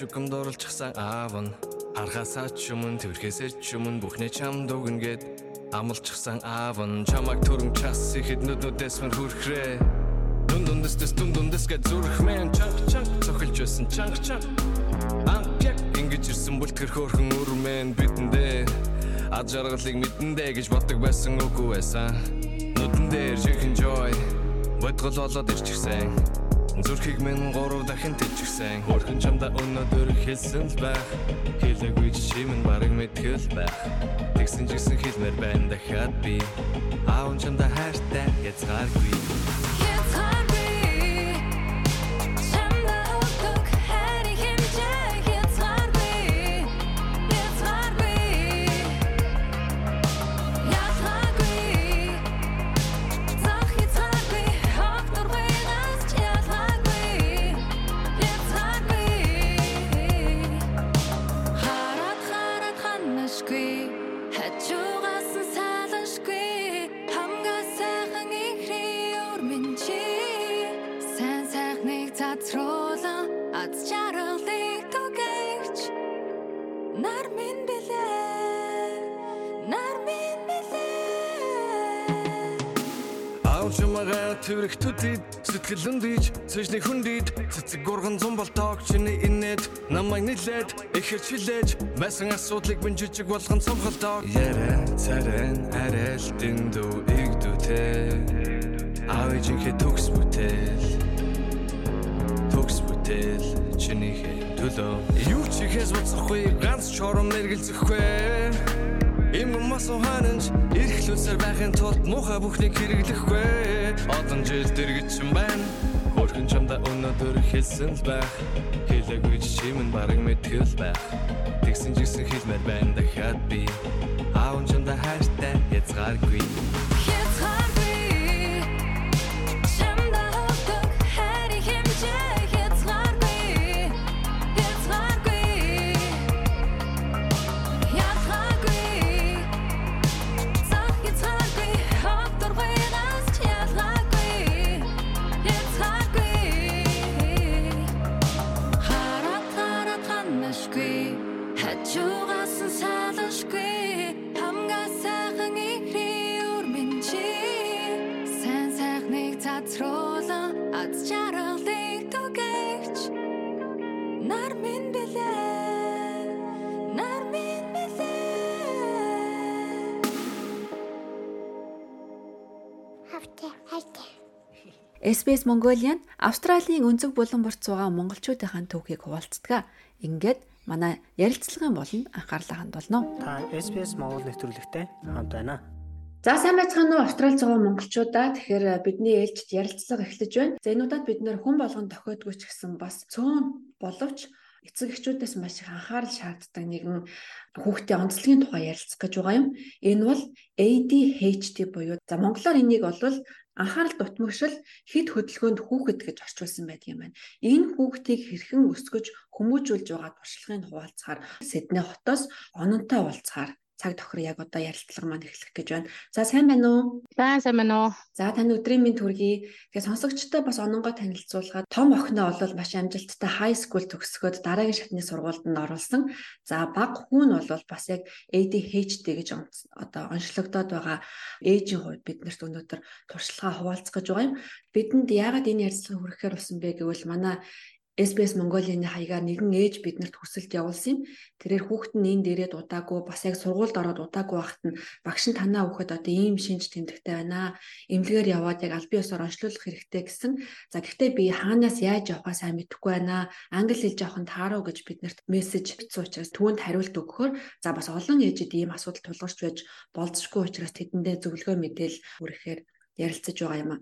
Үгэмд оруулчихсан аав нь харахасаа ч юм тэрхээсээ ч юм бүхнээ чам дүгнгээд амлчихсан аав нь чамайг төрөн час ихэд нүднүүдээс мэн хүрхрээ. Дүн дүнд дундас дэс дүн дундас гэ зүрх мэн. Чанг чанг цохилж байсан. Чанг чанг. Ампяг ингэж ирсэн бүлтгэр хөөрхөн өрмэн бидэндээ ад жаргалыг мэдэндээ гэж боддог байсан үгүй байсан. Нүдэн дээр жихэн joy. Бодгол болоод ирчихсэн Зүрхийг минь гурав дахин тэлчихсэн Хөрхөн чамда өнөөдөр хэлсэн л байх. Хэлээгүй чи минь барыг мэдгэл байх. Тэгсэн ч гэсэн хэлмээр байна дахиад би. Аав чамда хайртай язгааргүй цэжний хүндийд цэцэг гурган зам болтоог чиний инээд намайг нилээд ихэр чилээж байсан асуудлыг бин жижиг болгон цомхолтоо Ярэ царэн арэл дэндүү игдүүтэй Аав ижинхэ төгс бүтэл төгс бүтэл чиний төлөө. Юу ч ихээс буцахгүй ганц чором мэргэлзэхгүй Им мас ухаанч эрхлүүлсээр байхын тулд муухай бүхнийг хэрэглэхгүй. Одон жил дэргэж юм байна чамда өнөөдөр хэлсэн л байх. Хэлээгүй чи минь барыг мэдгэл байх. Тэгсэн ч гэсэн хэлмээр байна дахиад би. Аав чамда хайртай язгааргүй SBS Mongolian Австралийн өнцөг булан борт суугаа монголчуудынхаа түүхийг хуваалцдаг. Ингээд манай ярилцлагын болонд анхаарлаа хандуулно. Та SBS Монгол нэвтрүүлэгтэй хамт байна. За сайн байцгаана уу Австрали зугаа монголчуудаа. Тэгэхээр бидний ээлжид ярилцлага эхлэж байна. За энэ удаад бид нэр хүн болгон тохиодгүй ч гэсэн бас цөөн боловч эцэг эхчүүдээс маш их анхаарал шаарддаг нэгэн хүүхдийн онцлогийн тухай ярилцах гэж байгаа юм. Энэ бол ADHD буюу за монголоор энийг бол анхаарал дутмагшил хэд хөдөлгөөнд хүүхэд гэж орчуулсан байдаг юм байна. Энэ хүүхдийг хэрхэн өсгөж хүмүүжүүлж байгаа туршлагын хуваалцахаар Сидней хотоос ононтой уулзахаар цаг тохир яг одоо ярилцлага маань эхлэх гэж байна. За сайн байна уу? Сайн сайн байна уу? За таны өдрийн минь төргий. Тэгээ сонсогчтой бас ононгой танилцуулгаад том охиноо бол маш амжилттай high school төгсгөөд дараагийн шатны сургуульд нь оруулсан. За баг хүн бол бас яг ADHD гэж одоо онцлогдоод байгаа ээжийн хувьд биднэрт өнөөдөр туршлагаа хуваалцах гэж байгаа юм. Бидэнд яагаад энэ ярилцлагыг хүрэхээр болсон бэ гэвэл манай SBS Mongolian хаягаар нэгэн ээж биднэрт хүсэлт явуулсан юм. Тэрээр хүүхэд нь энэ дээрээ дудаагүй бас яг сургуульд ороод дудаагүй байхад нь багш нь танаа хүүхэд одоо ийм шинж тэмдэгтэй байна. Эмнэлгээр яваад яг аль биесээр онцлуулах хэрэгтэй гэсэн. За гэхдээ би хаанаас яаж явахаа сайн мэдэхгүй байна. Англи хэл жоохон тааруу гэж биднэрт мессеж бичсэн учраас түүнд хариулт өгөхөөр за бас олон ээжид ийм асуудал тулгарч байж болцсохгүй учраас тэдэндээ зөвлөгөө мэдээл хүрэхээр ярилцаж байгаа юм а.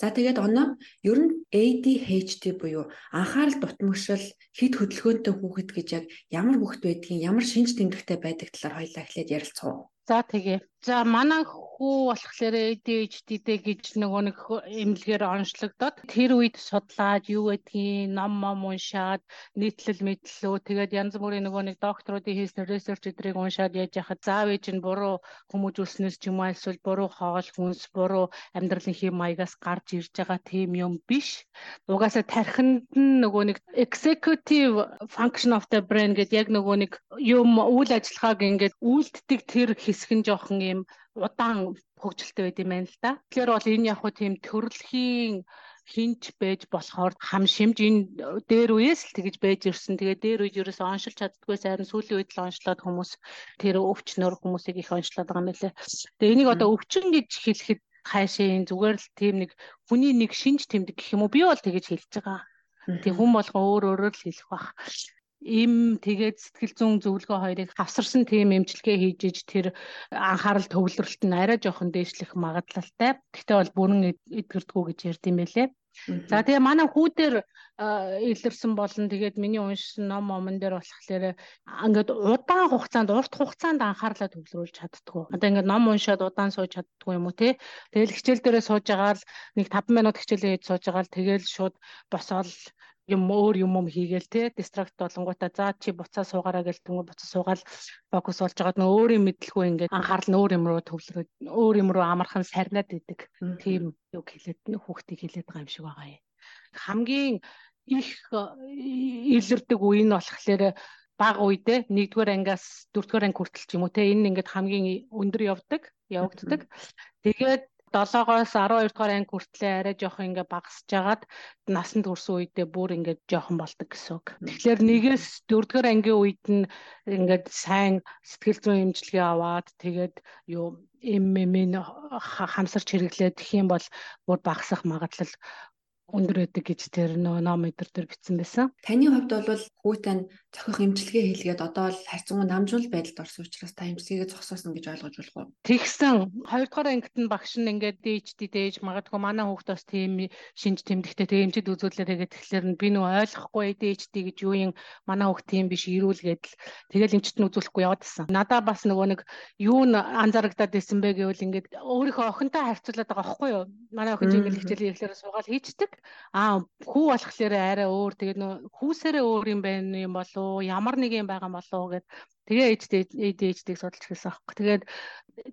За тэгээд оноо ер нь ADHD буюу анхаарал дутмагшил хэд хөдөлгөөнтэй хүүхэд гэж яг ямар хүүхэд байдгийг ямар шинж тэмдэгтэй байдаг талаар хоёлаа эхлээд ярилцгаа. За тэгээ. За манай хүү болохоор ADHD-тэй гэж нөгөө нэг эмнэлгээр онцлогдоод тэр үед судлаад юу гэдгийг ном ном уншаад нийтлэл мэдлөө тэгээд янз бүрийн нөгөө нэг докторуудын хийсэн research эдрийг уншаад яаж яхад заав ээж нь буруу хүмүүжүүлснээс ч юм уу эсвэл буруу хоол хүнс буруу амьдралын хэм маягаас гарч ирж байгаа тийм юм биш. Угаасаа тархинд нь нөгөө нэг executive function of the brain гэдэг яг нөгөө нэг юм үйл ажиллагааг ингээд үйлддэг тэр хэсэг нь жоохон юм удаан хөгжилтэй байд юм байна л да. Тэгэхээр бол энэ яг хуу тийм төрөлхийн хинч байж болохоор хам шимж энэ дээр үеэс л тэгэж байж ирсэн. Тэгээ дээр үед ерөөсө оншилж чаддгүй сайран сүүлийн үед л оншлоод хүмүүс тэр өвчнөр хүмүүсийг их оншлоод байгаа юм лээ. Тэгээ энийг одоо өвчин гэж хэлэхэд хайшаа зүгээр л тийм нэг хүний нэг шинж тэмдэг гэх юм уу би бол тэгэж хэлж байгаа. Тэг хүн болгон өөр өөрөөр л хэлэх бах им тэгээд сэтгэл зүйн зөвлөгөө хоёрыг хавсарсан тийм эмчилгээ хийж иж тэр анхаарал төвлөрөлт нь арай жоохон дээшлэх магадлалтай. Гэхдээ бол бүрэн эдгэрдгүү гэж ярьд юм байлээ. За тэгээ манай хүүдэр илэрсэн болон тэгээд миний уншсан ном момон дээр болохоор ингээд удаан хугацаанд урт хугацаанд анхаарлаа төвлөрүүлж чаддгүй. Одоо ингээд ном уншаад удаан сууж чаддгүй юм уу те. Тэгэл хичээл дээрээ сууж байгаа л нэг 5 минут хичээлээ хийж сууж байгаа л тэгэл шууд босоод юм өөр юм юм хийгээл те дистракт болонгуудаа за чи буцаа суугаараа гэл түнгээ буцаа суугаал фокус болж байгаад нөө өөрийн мэдлгүй ингээд анхаарал нь өөр юм руу төвлөрөөд өөр юм руу амархан сарнаад идэг. Тийм үг хэлээд хүүхдийг хэлээд байгаа юм шиг байгаа юм. Хамгийн их илэрдэг үе нь болохоор бага үедээ нэгдүгээр ангиас дөрөвдүгээр анги хүртэл ч юм уу те энэ ингээд хамгийн өндөр явдаг явагддаг. Тэгээд 7-оос 12 дугаар анги хүртлээр арай жоох ингээ багасж жагаад насанд хүрсэн үедээ бүр ингээ жоохон болдог гэсэн үг. Тэгэхээр нэгээс 4 дугаар ангийн үед нь ингээд сайн сэтгэл зүйн эмчилгээ аваад тэгээд юу ММ-ийн хамсарч хэрэглээд тэгэх юм бол бүр багасах магадлал өндөр байдаг гэж тэр нөө ном өдр төр бичсэн байсан. Таны хувьд бол хүүтэн зохих эмчилгээ хийлгээд одоо л харьцангуй намжуул байдалд орсон учраас та эмчилгээгээ зогсоосон гэж ойлгож болох уу? Тэгсэн. Хоёрдугаар ангит нь багш нь ингээд дээжтэй дээж магадгүй манай хүүхд бас тийм шинж тэмдэгтэй тэг эмчид үзүүлээ тэгээд тэгэхээр би нөө ойлгохгүй дээжтэй гэж юу юм манай хүүхд тийм биш ирүүлгээд л тэгэл эмчит нь үзүүлэхгүй яваад гисэн. Надаа бас нөгөө нэг юу н анзаарагдаад байсан бэ гэвэл ингээд өөрийнхөө охинтой харьцуулаад байгаа байхгүй юу? Манай охин ингээд хичээлийн ирэхлээр суугаад хийчдэг Аа хүү болохоор арай өөр тэгээд нөө хүүсээрээ өөр юм байна юм болов ямар нэг юм байгаа болов гэд тэгээ ээжтэйг судалж хэлсэн аахгүй. Тэгээд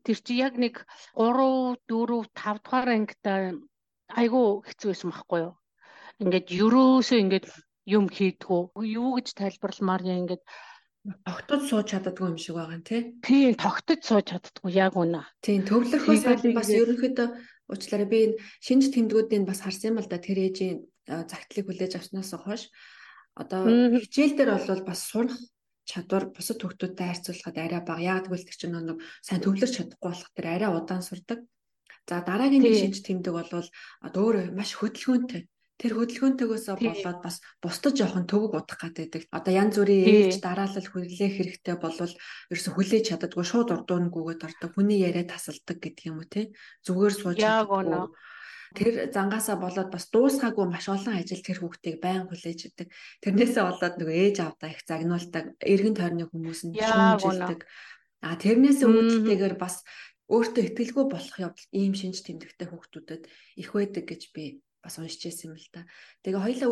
тэр чи яг нэг 3 4 5 дугаар ангитай айгүй хэцүү байсан байхгүй юу? Ингээд ерөөсөө ингээд юм хийдгүү. Юу гэж тайлбарламаар яа ингээд тогтож сууж чаддгүй юм шиг байгаа нэ. Тийм, тогтож сууж чаддгүй яг үнэ. Тийм, төвлөрөхөөс бас ерөнхийдөө уучлаарай би энэ шинж тэмдгүүдийг бас харсан юм л да тэр ээжийн загтлыг хүлээж авснаас хойш одоо хичээл дээр бол бас сурах чадвар бусад хүүхдүүдтэй харьцуулахад арай бага. Яг тэгвэл тэр чинь нэг сайн төвлөрч чадахгүй болох тэр арай удаан сурдаг. За дараагийн нэг шинж тэмдэг бол өөр маш хөдөлгөөнтэй тэр хөдөлгөөнтэйгөөс болоод бас бусдад жоохон төвөг удах гэдэг. Одоо янз бүрийн ээлж дараалал хүлээх хэрэгтэй болвол ерөөсө хүлээж чаддаггүй шууд урдуунгүйгээд ордог. Хүний яриа тасалдаг гэдэг юм уу те. Зүгээр сууж чаддаггүй. Тэр зангаасаа болоод бас дуусгаагүй маш олон ажил тэр хүүхдийг байн хүлээж идэг. Тэрнээсээ болоод нөгөө ээж авдаа их загнуулдаг, эргэн тойрны хүмүүс нь шүүмжилдэг. А тэрнээсээ үүдэлтэйгээр бас өөртөө ихтгэлгүй болох явдал ийм шинж тэмдэгтэй хүүхдүүдэд их байдаг гэж би бас уншиж байсан юм л та. Тэгээ хоёлаа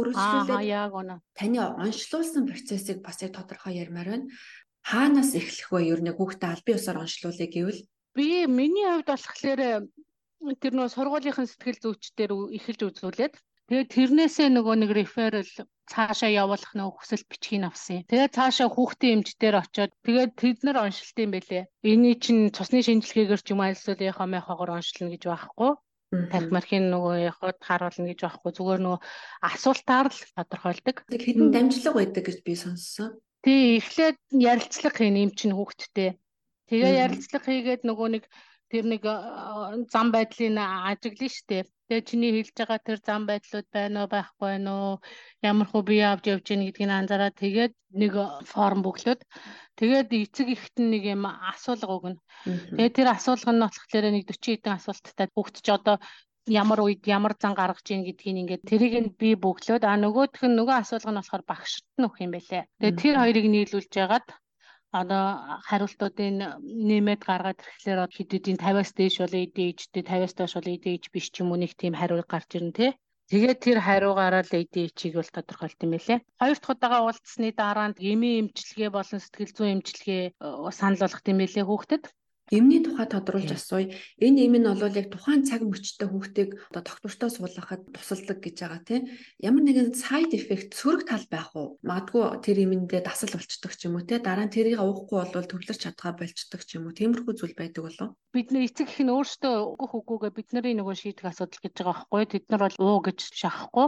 үнэ. Таны онцлуулсан процессыг бас яг тодорхой ярмаар байна. Хаанаас эхлэх вэ? Ер нь хүүхдээ албан ёсоор онцлуулъя гэвэл би миний хувьд болохоор тэр нөө сургуулийнхын сэтгэл зүйчдэр эхэлж үзүүлээд тэгээд тэрнээсээ нөгөө нэг реферал цаашаа явуулах нөгөө хүсэл бичгийг авсан. Тэгээд цаашаа хүүхдийн эмчдэр очиод тэгээд тэд нар оншилтын бэлээ. Эний чинь цусны шинжилгээгээр ч юм альсвал яхаа мэхагоор оншилно гэж байхгүй танхимархийн нөгөө яхад харуулна гэж байхгүй зүгээр нөгөө асуултаар л тодорхойлдог. Хэдэн дамжлага байдаг гэж би сонссон. Тий, эхлээд ярилцлага хийн юм чинь хүүхдтэй. Тэгээ ярилцлага хийгээд нөгөө нэг тэр нэг зам байдлыг ажиглана штэ. Тэгээ чиний хэлж байгаа тэр зам байдлууд байна уу байхгүй байна уу? Ямар хөө бие авч явж гин гэдгийг анзаараад тэгээд нэг форм бөглөөд тэгээд эцэг ихт нэг юм асуулга өгнө. Тэгээд тэр асуулга нь болохоор нэг 40 хэдэн асуулттай бүгд ч одоо ямар үед ямар зан гаргаж ийн гэдгийг ингээд тэрийг нь би бөглөөд а нөгөөх нь нөгөө асуулга нь болохоор багшд нь өгөх юм байлээ. Тэгээд тэр хоёрыг нийлүүлж яагаад одоо хариултуудын нэмээд гаргаад ирэхлээр хэдүүдийн 50-аас дээш бол ADHD 50-аас доош бол ADHD биш ч юм уу нэг тийм хариу гарч ирнэ тий. Тэгээд тэр хариугаараа л ADHD-г бол тодорхойлт юм байлээ. Хоёр дахь удаага уулзсны дараа эмийн эмчилгээ болон сэтгэл зүйн эмчилгээ санал болгох юм байлээ хүүхдэд. Эмний тухай тодруулж асууя. Энэ эм нь бол яг тухайн цаг мөчтэй хүүхдийг одоо доктортой суулгахад тусалдаг гэж байгаа тийм. Ямар нэгэн side effect сөрөг тал байх уу? Магадгүй тэр эмэндээ дасал болчдөг ч юм уу тийм. Дараа нь тэрийг уухгүй бол төвлөрч чадгаа болчдөг ч юм уу. Тиймэрхүү зүйл байдаг болов уу? Бидний эцэг их нь өөртөө өгөх үгүйгээ бидний нөгөө шийдэх асуудал гэж байгаа байхгүй. Тэд нар бол уу гэж шахахгүй.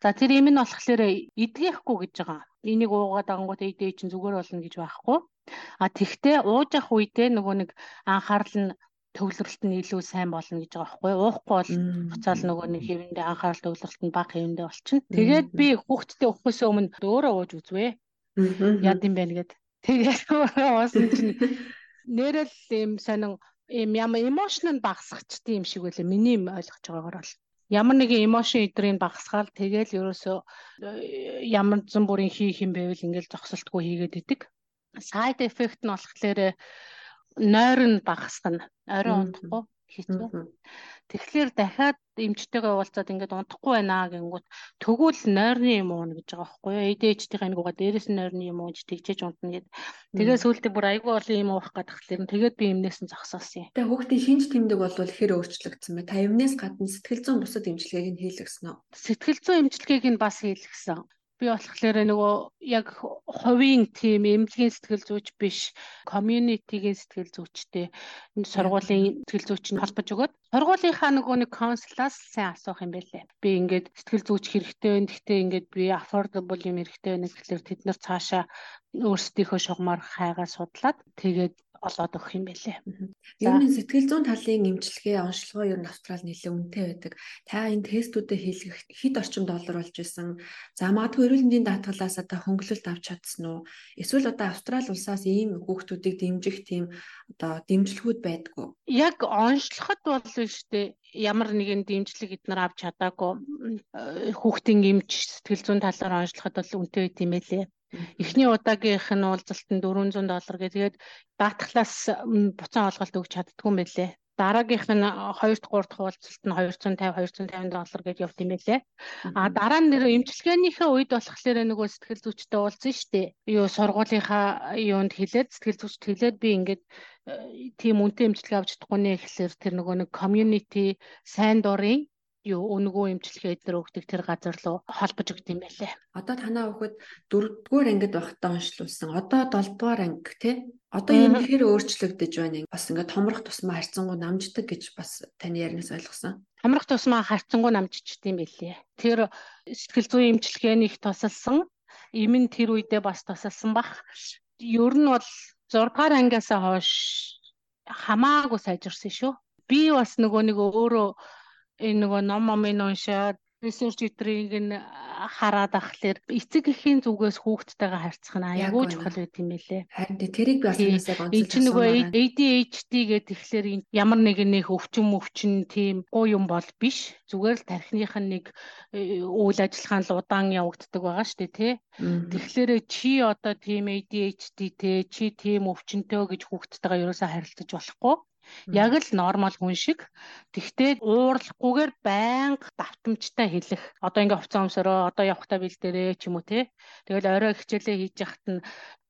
За тэр юм нь болохоор эдгэхгүй гэж байгаа. Энийг уугаад ангууд эдээ чинь зүгээр болно гэж байхгүй. А тэгтээ ууж явах үедээ нөгөө нэг анхаарал нь төвлөрөлт нь илүү сайн болно гэж байгаа байхгүй уухгүй бол буцаал нөгөө нэг хэвэндээ анхаарал төвлөрөлт нь бага хэвэндээ болчихно. Тэгээд би хүүхдтэй уухээс өмнө өөрөө ууж үзвэ. Яд юм байна гэд. Тэгээд уусан чинь нэрэл юм сонин юм ямар эмошн нь багасгчдээ юм шиг байлаа. Миний ойлгож байгаагаар бол ямар нэгэн эмошн идрийг багасгаал тэгэл ерөөсөө э, ямар зэн бүрийн хийх юм байвал ингээл зогсолтгүй хийгээд идэг. Side effect нь болохоор нойр нь багасгана. Орой унтахгүй хийцүү. Тэгэхээр дахиад эмчтэйгээ уулзаад ингээд унтахгүй байна гэнгүүт тэгвэл нойрны юм уу гэж байгаа байхгүй юу? ADHD-ийн нэгуга дээрээс нь нойрны юм уу гэж тэгчээж унтна гэд. Тэгээ сүүлдээ бүр айгүй олон юм уух гэдэг тэгэхээр тэгээд би эмнээс нь зогсоосон юм. Тэгээ хүүхдийн шинж тэмдэг бол хэр өөрчлөгдсөн бэ? Та эмнээс гадна сэтгэл зүйн бусад эмчилгээг нь хийлгэсэн үү? Сэтгэл зүйн эмчилгээг нь бас хийлгэсэн би болохоор нөгөө яг хувийн тим эмнэлгийн сэтгэл зүйч биш community-гийн сэтгэл зүйчтэй сургуулийн сэтгэл зүйч нь холбож өгөөд сургуулийнхаа нөгөө нэг консулаас сайн асуух юм байлээ. Би ингээд сэтгэл зүйч хэрэгтэй байна. Гэхдээ ингээд би affordable юм хэрэгтэй байна гэхэлэр тэд нар цаашаа өөрсдийнхөө шугамар хайгаа судлаад тэгээд олоод өгөх юм байлээ. Ер нь сэтгэл зүйн талын эмчилгээ онцлогоо ер нь Австрал нэлээд үнэтэй байдаг. Та энэ тестүүдэд хийлгэх хэд орчим доллар болж исэн. За магадгүй эрүүл мэндийн даатгалаас одоо хөнгөлөлт авч чадсан уу? Эсвэл одоо Австрал улсаас ийм хүүхдүүдийг дэмжих тийм одоо дэмжлэгүүд байдгүй. Яг онцлоход бол штэ ямар нэгэн дэмжлэг эднэр авч чадаагүй хүүхдийн эмч сэтгэл зүйн талаар онцлоход бол үнэтэй байт юм байлээ. Эхний удаагийнх нь уулзалтанд 400 доллар гэ тэгээд даатгалаас буцаан олголт өгч чаддгүй юм байлээ. Дараагийнх нь 2 дахь 3 дахь уулзалт нь 250 250 доллар гэж явт юм байлээ. А дараа нь нэр эмчилгээнийхээ үед болохоор нөгөө сэтгэл зүйчтэй уулзсан шүү дээ. Юу сургуулийнхаа юунд хэлээд сэтгэл зүйчт хэлээд би ингээд э, тийм үнэтэй эмчилгээ авч чадахгүй нэ гэхэлэр тэр нөгөө нэг community сайн дурын юу өнгөө имчилгээ эднэр өгдөг тэр газар руу холбож өгд юм байлээ. Одоо танаа хүүхэд 4-р ангид байхдаа уншлуулсан. Одоо 7-р анги тий. Одоо юм хэр өөрчлөгдөж байна. Бас ингээд томрох тусмаа харьцангуй намждаг гэж бас таны ярианаас ойлгосон. Томрох тусмаа харьцангуй намжчихдээ юм байлээ. Тэр сэтгэл зүйн имчилгээнийх тусалсан. Им нь тэр үедээ бас тусалсан бах. Ер нь бол 6 дугаар ангиас хойш хамаагүй сайжирсан шүү. Би бас нөгөө нэг өөрөө энэ нөгөө ном момын уншаад research эдрийг нь хараад ахлаар эцэг эхийн зүгээс хүүхдтэйгээ харьцах нь аягүй чухал байт юм байлээ. Харин тэрийг би бас гонцолж байна. Энэ чинь нөгөө ADHD гэдэг тэгэхээр ямар нэгэн нэг өвчин мөвчин тийм гоо юм бол биш. Зүгээр л тархиных нь нэг э, үйл ажиллагаа л удаан явагддаг байгаа шүү дээ, тий. Тэгэхээр чи одоо тийм ADHD те чи тийм өвчнөтэй гэж хүүхдтэйгээ ерөөсөө харилцаж болохгүй Яг л нормал хүн шиг. Тэгтээ уурлахгүйгээр байнга давтамжтай хэлэх. Одоо ингээ хувцас өмсөрөө, одоо явахтаа бэлдээрээ ч юм уу те. Тэгэл орой хичээлээ хийж яхад нь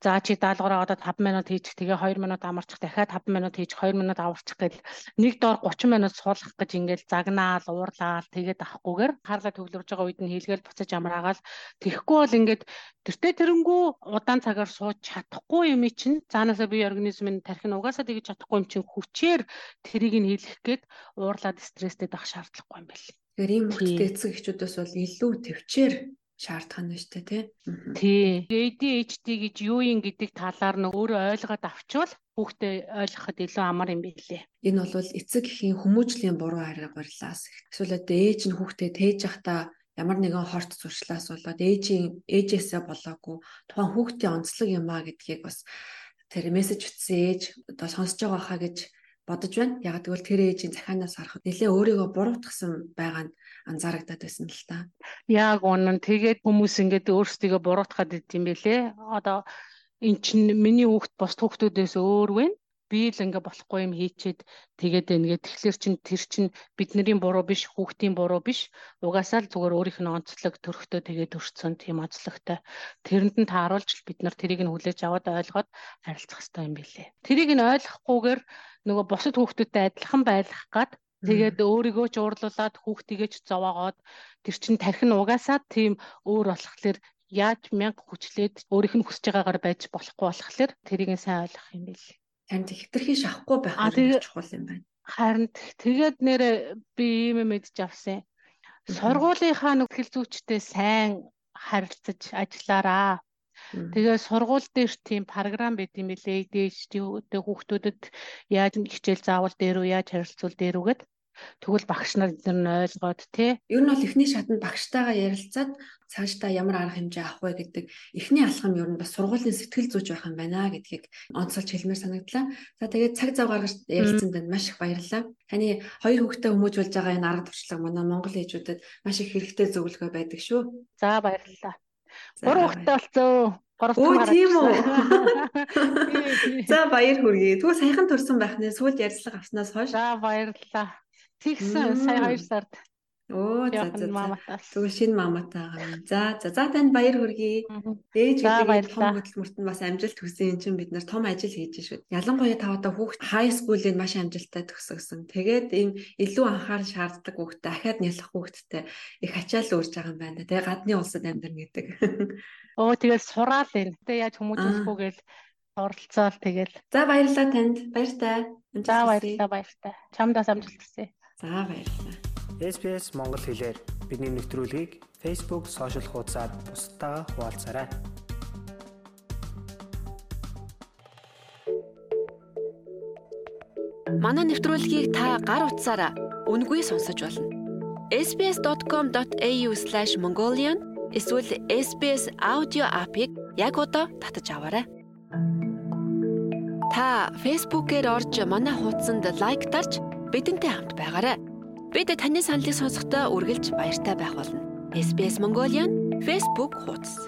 За чи даалгавраа одоо 5 минут хийчих тэгээ 2 минут амарчих дахиад 5 минут хийж 2 минут аварчих гэл нэг доор 30 минут суулгах гэж ингээл загнаал уурлаал тэгээд авахгүйгээр хаалга төвлөрж байгаа үед нь хийлгээл буцаж амраагаал. Тэгэхгүй бол ингээд тэртээ тэрэнгүү удаан цагаар сууж чадахгүй юм чинь цаанаасаа бие организмын тархин угаасаа тэгж чадахгүй юм чинь хүчээр тэрийг нь хийлгэх гээд уурлаад стресстэй байх шаардлагагүй юм байл. Тэгэхээр ийм хүчтэй эцэг эхчүүдээс бол илүү төвчээр шаардах нь шүү дээ тий. ADHD гэж юу юм гэдэг талаар нь өөрөө ойлгоод авчвал хүүхдээ ойлгоход илүү амар юм билээ. Энэ бол эцэг эхийн хүмүүжлийн буруу аргарлаас эсвэл одоо ээж нь хүүхдээ тээж явахдаа ямар нэгэн хорт зуршлаас болоод ээжийн ээжээсээ болоогүй тухайн хүүхдийн онцлог юм а гэдгийг бас тэр мессеж утсан ээж одоо сонсож байгаа хаа гэж бодож байна. Яг тэгвэл тэр ээжийн захианаас харахад нэлээ өөрийгөө буруутгсан байгаа нь анзаарагдаад байсан л та. Яг үнэн тэгээд хүмүүс ингээд өөрсдийгөө буруутгаад идэв юм бэлээ. Одоо эн чинь миний хүүхд бос хүүхдүүдээс өөр вэ? Би л ингээ болохгүй юм хийчээд тэгээд ингээд тэгэхээр чин тэр чин бидний буруу биш хүүхдийн буруу биш. Угаасаа л зүгээр өөрийнх нь онцлог төрхтөө тэгээд өрцөн тийм онцлогтой. Тэрэнд нь тааруулж бид нар тэрийг нь хүлээж аваад ойлгоод харилцах хэрэгтэй юм билээ. Тэрийг нь ойлгохгүйгээр нөгөө бусад хүүхдүүдтэй адилхан байх гад Тэгээд өөрийгөө ч уурлуулад хүүхдийгээ ч зовоогоод тэр чин тархин угаасаа тийм өөр болохлээр яаж мянга хүчлээд өөрийнх нь хүсэж байгаагаар байж болохгүй болохоор тэрийг сайн ойлгох юм бэл. Танд хитрхи шахахгүй байх нь чухал юм байна. Харин тэгээд нэр би ийм мэдж авсан. Сургуулийнхаа нөхцөл зүйчтэй сайн харилцаж ажиллаараа. Тэгээ сургууль дээр тийм програм байт юм билээ. ADHD хүүхдүүдэд яаж хичээл заавал дээр үү, яаж харилцуул дээр үгээд Тэгвэл багш нар эдгээр нь ойлгоод тий. Ер нь бол эхний шатнд багштайгаа ярилцаад цаашдаа ямар арга хэмжээ авах вэ гэдэг эхний алхам ер нь бас сургуулийн сэтгэл зүйч байх юм байна гэдгийг онцолж хэлмээр санагдлаа. За тэгээд цаг зав гаргаж ярилцсан танд маш их баярлалаа. Таны хоёр хүүхдээ хүмүүжүүлж байгаа энэ арга туршлага манай Монгол ээжүүдэд маш их хэрэгтэй зөвлөгөө байдаг шүү. За баярлалаа. Гурван хүүхдээ болцоо. Оо тийм үү. За баяр хүргэе. Тэгвэл саяхан төрсэн байх нэ сүүлд ярьцлага авснаас хойш. За баярлалаа. Тэгсэн сая 2 сард. Оо за за. Тэгвэл шинэ маматаа байгаа. За за за танд баяр хүргэе. Ээж гэдэг том хөдөлмөрт нь бас амжилт хүсэн юм чинь бид нар том ажил хийж шүү. Ялангуяа тавата хүүхд хай скуулыг маш амжилттай төгсгсөн. Тэгээд ийм илүү анхаарал шаарддаг хүүхдэд дахиад нялх хүүхдэдтэй их ачаал өөрж байгаа юм байна. Тэгээ гадны улсад амьдрын гэдэг. Оо тэгээд сураал энэ. Тэгээ яаж хүмүүжүүлэхгүй гээл оролцоол тэгэл. За баярлалаа танд. Баяртай. За баярлалаа баяртай. Чамдаас амжилт хүсье. За баярлалаа. SBS Монгол хэлээр бидний нэвтрүүлгийг Facebook сошиал хуудасаар бусдаа хуваалцаарай. Манай нэвтрүүлгийг та гар утсаараа үнгүй сонсож болно. sbs.com.au/mongolian эсвэл SBS аудио апыг яг одоо татаж аваарай. Та Facebook-ээр орж манай хуудсанд лайк дарж бидэнтэй хамт байгаарай. Бид таны саналыг сонсохдоо үргэлж баяртай байх болно. SBS Mongolian Facebook хуудас.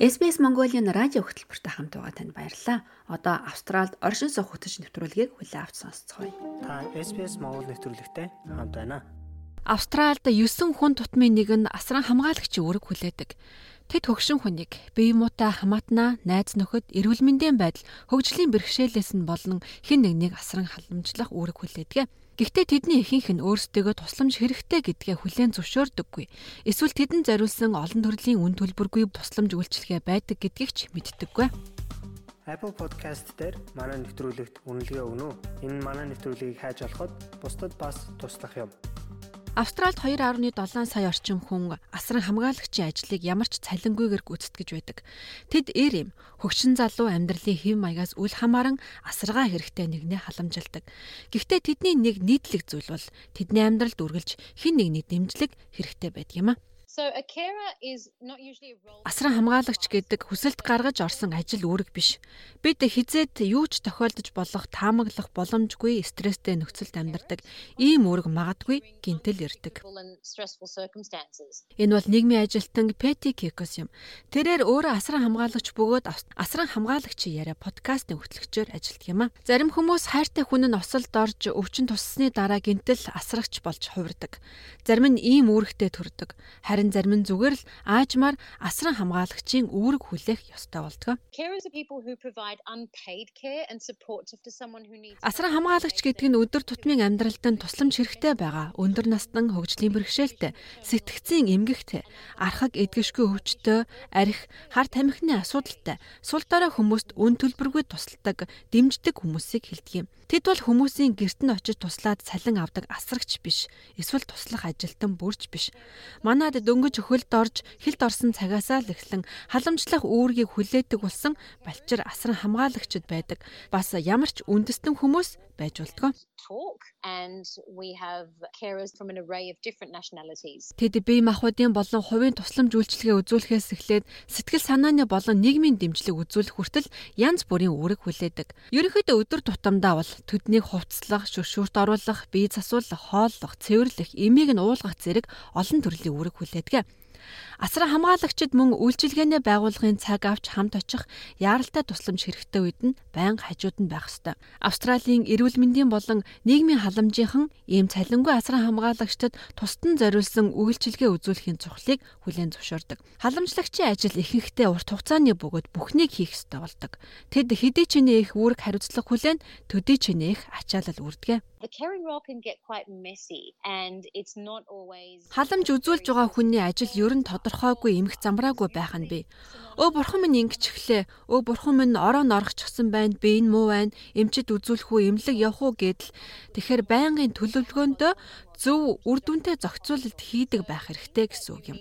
SBS Mongolian радио хөтөлбөртэй хамт байгаа танд баярлалаа. Одоо Австралид оршин суух хөтөч нэвтрүүлгийг хүлээн авч сонсцгоё. Та SBS Монгол нэвтрүүлэгтэй хамт байна. Австралид 9 хүн тутмын нэг нь асран хамгаалагчийн үүрэг хүлээдэг. Тэд хөгшин хүнийг бие муутай хамаатнаа, найз нөхөд, эрүүл мэндийн байдал, хөгжлийн бэрхшээлээс нь болон хэн нэгнийг асран халамжлах үүрэг хүлээдэг. Гэхдээ тэдний ихэнх нь өөрсдөө тусламж хэрэгтэй гэдгээ хүлээн зөвшөөрдөггүй. Эсвэл тэдэнд зориулсан олон төрлийн үн төлбөргүй тусламж үйлчилгээ байдаг гэдгийг ч мэддэггүй. Apple Podcast дээр манай нэвтрүүлэгт үнэлгээ өгнө үү? Энэ манай нэвтрүүлгийг хайж олоход бусдад бас туслах юм. Австралид 2.7 сая орчим хүн асран хамгаалагчийн ажлыг ямар ч цалингүйгээр гүйцэтгэж байдаг. Тэд эр юм хөгшин залуу амьдралын хэв маягаас үл хамааран асаргаа хэрэгтэй нэгнээ халамжилдаг. Гэхдээ тэдний нэг нийтлэг зүйл бол тэдний амьдралд үргэлж хэн нэгний дэмжлэг хэрэгтэй байдаг юм а. Асран хамгаалагч гэдэг хүсэлт гаргаж орсон ажил үүрэг биш. Бид хизээд юу ч тохиолдож болох таамаглах боломжгүй стресстэй нөхцөлд амьдардаг ийм үүрэг магадгүй гинтэл ирдэг. Энэ бол нийгмийн ажилтан Пети Кикос юм. Тэрээр өөрөө асран хамгаалагч бөгөөд асран хамгаалагчийн яриа подкастын хөтлөгчөөр ажилладаг юм а. Зарим хүмүүс хайртай хүн нь осолд орж өвчин туссны дараа гинтэл асрагч болж хувирдаг. Зарим нь ийм үүрэгтэй төрдөг. Харин харин зарим нь зүгээр л аажмаар асран хамгаалагчийн үүрэг хүлээх ёстой болдог. Асран хамгаалагч гэдэг нь өдөр тутмын амьдралд нь тусламж хэрэгтэй байгаа өндөр настан хөгжлийн бэрхшээлтэй, сэтгцийн эмгэгтэй, архаг эдгэшгүй өвчтөй, арх, хар тамхины асуудалтай, сул дорой хүмүүст үн төлбөргүй тусалдаг, дэмждэг хүмүүсийг хэлдэг юм. Тэд бол хүмүүсийн гэрт нь очиж туслаад цалин авдаг асрагч биш. Эсвэл туслах ажилтан бүрч биш. Манад дөнгөж хөлд орж хилд орсон цагаасаа л эхлэн халамжлах үүргийг хүлээдэг болсон балчир асран хамгаалагчд байдаг. Бас ямар ч үндэстэн хүмүүс байж болтгоо. Тэд бие махбодын болон хувийн тусламж үйлчилгээ үзүүлэхээс эхлээд сэтгэл санааны болон нийгмийн дэмжлэг үзүүлэх хүртэл янз бүрийн үүрэг хүлээдэг. Ерөнхийдөө өдөр тутамдаа бол төднийг хувцлах, шүршүүрт оруулах, бие засуулах, хооллох, цэвэрлэх, эмийг нь уулгах зэрэг олон төрлийн үүрэг хүлээдэг. Асран хамгаалагчид мөн үйлчилгээний байгууллагын цаг авч хамт очих яаралтай тусламж хэрэгтэй үед нь байнга хажууд нь байх ёстой. Австралийн эрүүл мэндийн болон нийгмийн халамжийнхан ийм цалингүй асран хамгаалагчдад тусдан зориулсан үйлчилгээ үзүүлэхийн цухлыг хүлээн зөвшөөрдөг. Халамжлагчийн ажил ихэнхдээ урт хугацааны бөгөөд бүхнийг хийх ёстой болдог. Тэд хэдий ч их үүрэг хариуцлага хүлээн төдий ч их ачаалал үрдэг. Халамж үзүүлж байгаа хүний ажил ер нь тодорхойгүй эмх замраагүй байх нь бий. Өө бурхан минь ингэж эхлээ. Өө бурхан минь ороо норгочихсан байна. Би энэ муу байна. Эмчэд үзүүлэх үү, эмнэлэг явах уу гэдэл. Тэгэхээр байнгын төлөвлөгөөндөө зөв үр дүнтэй зохицуулалт хийдэг байх хэрэгтэй гэсэн үг юм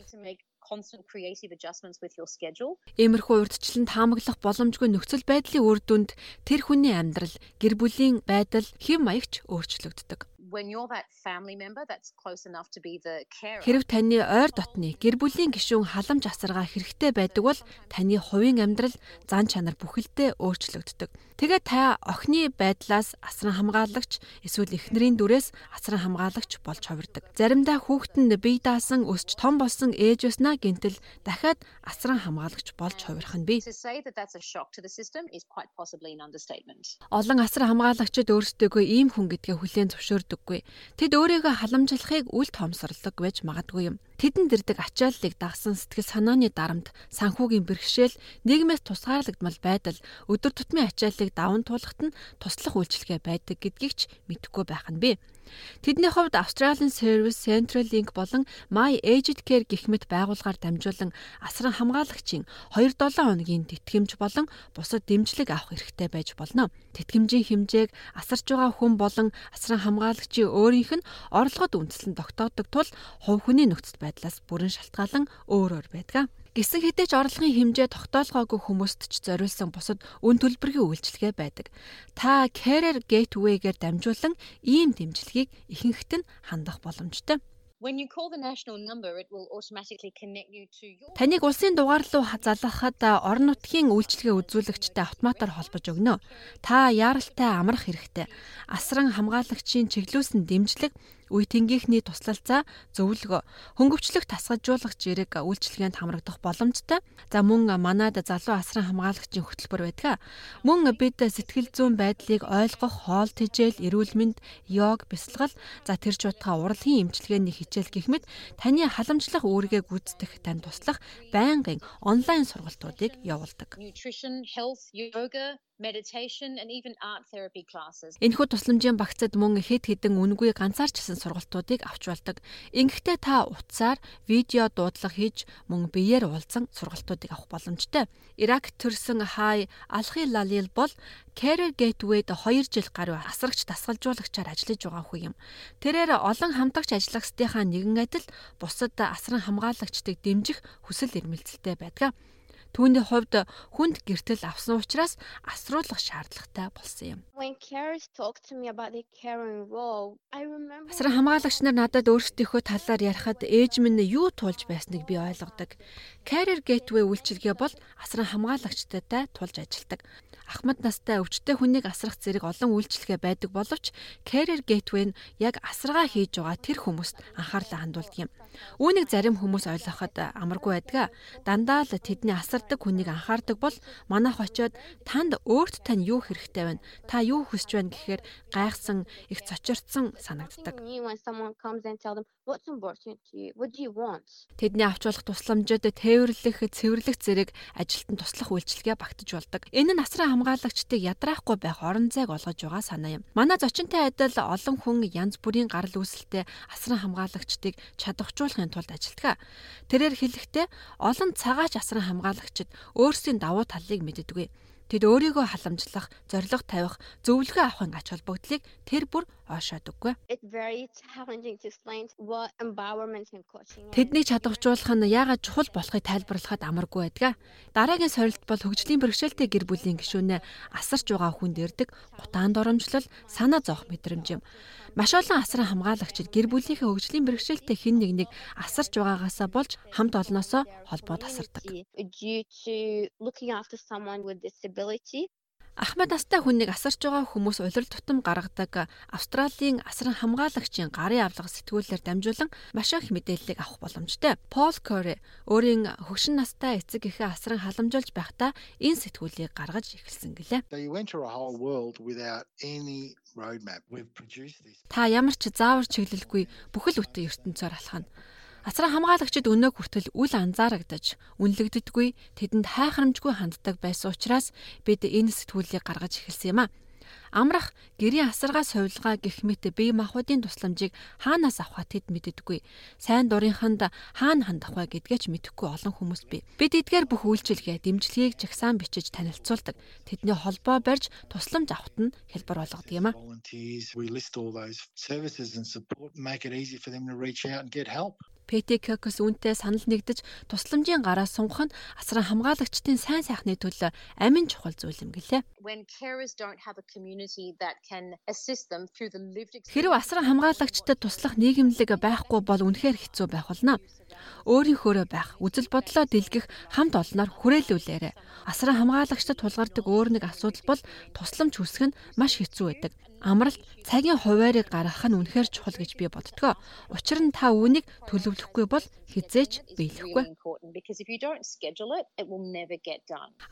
constant creative adjustments with your schedule. Иймэрхүү урдчлан таамаглах боломжгүй нөхцөл байдлын үр дүнд тэр хүний амьдрал, гэр бүлийн байдал хэв маягч өөрчлөгддөг when you're that family member that's close enough to be the carer. Хэрв таны ойр дотны гэр бүлийн гишүүн халамж асаргаа хэрэгтэй байдаг бол таны хувийн амьдрал, зан чанар бүхэлдээ өөрчлөгддөг. Тэгээд та охины байдлаас асран хамгаалагч эсвэл эхнэрийн дүрээс асран хамгаалагч болж хувирдаг. Заримдаа хүүхэд нь бие даасан өсч том болсон ээж өснө гинтэл дахиад асран хамгаалагч болж хувирах нь бий. Олон асран хамгаалагчид өөрсдөө ийм хүн гэдгээ хүлээн зөвшөөрдөг өгдөггүй. Тэд өөрийгөө халамжлахыг үл тоомсорлог байж магадгүй юм. Тэдэнд ирдэг ачааллыг дагсан сэтгэл санааны дарамт, санхүүгийн бэрхшээл, нийгмээс тусгаарлагдмал байдал, өдөр тутмын ачааллыг даван туулахад нь туслах үйлчилгээ байдаг гэдгийг ч мэдэхгүй байх нь бий. Тэдний хувьд Australian Service Central Link болон My Aged Care гэх мэт байгууллагаар дамжуулан асран хамгаалагчийн 2-7 хоногийн тэтгэмж болон бусад дэмжлэг авах хэрэгтэй байж болно. Тэтгэмжийн хэмжээг асарч байгаа хүн болон асран хамгаалагчийн өөрийнх нь орлогод үндэслэн тогтоодог тул хувь хүний нөхцөл байдлаас бүрэн шалтгаалan өөр өөр байдаг. Гисэн ч орлогын хэмжээ тогтоолгоогүй хүмүүст ч зориулсан бусад үн төлбөрийн үйлчилгээ байдаг. Та Career Gateway-гээр дамжуулан ийм дэмжлэгийг ихэнхд нь хандах боломжтой. When you call the national number it will automatically connect you to your Таныг улсын дугаар руу залгахад орон нутгийн үйлчилгээ үзүүлэгчтэй автоматар холбож өгнө. Та яаралтай амрах хэрэгтэй. Асран хамгаалагчийн чиглүүлсэн дэмжлэг үе тэнгийнхний туслалцаа зөвлөгөө хөнгөвчлөх тасгалжуулагч зэрэг үйлчилгээнд хамрагдах боломжтой. За мөн манад залуу асран хамгаалагчийн хөтөлбөр байдаг. Мөн бид сэтгэл зүйн байдлыг ойлгох хоол тэжээл, эрүүл мэнд, йог, бясалгал, за тэр чуудаа урлагийн эмчилгээний хичээл гэх мэт таны халамжлах үүргээ гүйцэтгэх тань туслах байнгын онлайн сургалтуудыг явуулдаг. Nutrition, health, yoga, meditation and even art therapy classes. Энэхүү тусламжийн багцад мөн хэд хэдэн үнгүй ганцаарчсан сургалтуудыг авч болдог. Ингэхдээ та утсаар видео дуудлага хийж мөн биеэр уулзсан сургалтуудыг авах боломжтой. Ирак төрсэн Хай Алхи Лалил бол Career Gateway-д 2 жил гаруй асрагч дасгалжуулагчаар ажиллаж байгаа хүн юм. Тэрээр олон хамтагч ажиллагчдынхаа нэгэн адил бусад асран хамгаалагчдыг дэмжих хүсэл эрмэлзэлтэй байдаг. Түүний хувьд хүнд гэртэл авсан учраас асруулах шаардлагатай болсон юм. Асран хамгаалагч нар надад өөрсдийнхөө талаар ярихад ээж минь юу туулж байсныг би ойлгодог. Career Gateway үйлчилгээ бол асран хамгаалагчтай тулж ажилладаг. Ахмад настай өвчтөе хүнийг асрах зэрэг олон үйлчлэгээ байдаг боловч Career Gateway нь яг асаргаа хийж байгаа тэр хүмүүст анхаарлаа хандуулдаг юм. Үүнийг зарим хүмүүс ойлгоход амаргүй байдаг. Дандаа л тэдний асардаг хүнийг анхаардаг бол манайх очиод танд өөрт тань юу хэрэгтэй байна? Та юу хүсэж байна гэхээр гайхсан, их цочирдсан санагддаг. Тэдний авч болох тусламжид тээвэрлэх, цэвэрлэх зэрэг ажилтан туслах үйлчилгээ багтаж болдог. Энэ нь асран хамгаалагчдыг ядраахгүй байх орон зайг олгож байгаа санаа юм. Манай зочинтой адил олон хүн янз бүрийн гарал үүсэлтэд асран хамгаалагчдыг чадваржуулахын тулд ажилтгаа. Тэрээр хэлэхдээ олон цагаач асран хамгаалагчид өөрсдийн давуу талыг мэддэггүй. Тэд өөрийгөө халамжлах, зориг тавих, зөвлөгөө авахын ач холбогдлыг тэр бүр ойшоодөггүй. Тэднийг чадваржуулах нь яагаад чухал болохыг тайлбарлахад амаргүй байдаг. Дараагийн сорилт бол хөгжлийн бэрхшээлтэй гэр бүлийн гишүүнээ асарч байгаа хүнд ирдэг гутаан доромжлол, санаа зовх мэдрэмж юм. Маш олон асран хамгаалагчид гэр бүлийнхээ хөгжлийн бэрхшээлтэй хэн нэгнийг асарч байгаагаасаа болж хамт олноосоо холбоо тасардаг. Ахмад настай хүнийг асарч байгаа хүмүүс улирал тутам гаргадаг Австралийн асран хамгаалагчийн гарын авлага сэтгүүлээр дамжуулан маш их мэдээллийг авах боломжтой. Пол Кори өөрийн хөгшин настай эцэг эхээ асран халамжуулж байхдаа энэ сэтгүүлийг гаргаж эхэлсэн гэлээ. Та ямар ч заавар чиглэлгүй бүхэл бүтэн ертөнцөөр алхана. Асран хамгаалагчид өнөө хүртэл үл анзаарагдаж, үнэлэгддэггүй, тэдэнд хайхрамжгүй ханддаг байсан учраас бид энэ сэтгүүлийг гаргаж эхэлсэн юм а. Амрах гэрийн асаргаа сувилгаа гэх мэт бие махбодын тусламжийг хаанаас авах тэд мэддэггүй. Сайн дурынханд хаана хандах вэ гэдгээ ч мэдэхгүй олон хүмүүс бий. Бид эдгээр бүх үйлчилгээ, дэмжлэгийг жагсаан бичиж танилцуулдаг. Тэдний холбоо барьж тусламж авахт нь хэлбэр болгодог юм а. ПТК-с үүнтэй санал нэгдэж тусламжийн гараа сунгах нь асран хамгаалагчдын сайн сайхны төлөө амин чухал зүйл юм гэлээ. Хэрв асран хамгаалагчдад туслах нийгэмлэг байхгүй бол үнэхээр хэцүү байх болно. Өөрийнхөөрөө байх, үзэл бодлоо дэлгэх хамт олноор хүрээлүүлээрэ. Асран хамгаалагчдад тулгардаг өөр нэг асуудал бол тусламж хүсэх нь маш хэцүү байдаг. Амралт цагийн хуваарийг гаргах нь үнэхээр чухал гэж би боддгоо. Учир нь та үүнийг төлөвлөхгүй бол хизээч биелэхгүй.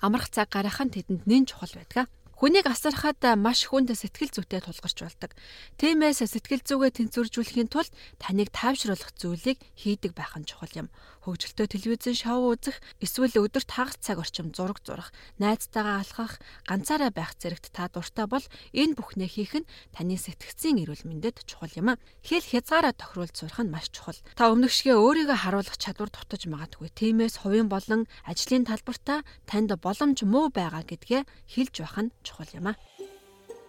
Амрах цаг гаргах нь тэдэнд нэн чухал байдаг. Хүнийг асархад маш хүнд сэтгэл зүйтэй тулгарч болдог. Тиймээс сэтгэл зүгээ тэнцвэржүүлэхийн тулд таныг тайвшруулах зүйлийг хийдэг байх нь чухал юм. Хөгжилтэй телевизэн шоу үзэх, эсвэл өдөрт хагас цаг орчим зураг зурах, найзтайгаа алхах, ганцаараа байх зэрэгт та дуртай бол энэ бүхнээ хийх нь таны сэтгцийн эрүүл мэндэд чухал юм а. Хэл хязгаараа тохируулж сурах нь маш чухал. Та өмнөгшгөө өөрийгөө харуулах чадвар дутаж магадгүй. Тиймээс хувийн болон ажлын талбартаа танд боломж муу байгаа гэдгээ хэлж байх нь чухал юм а.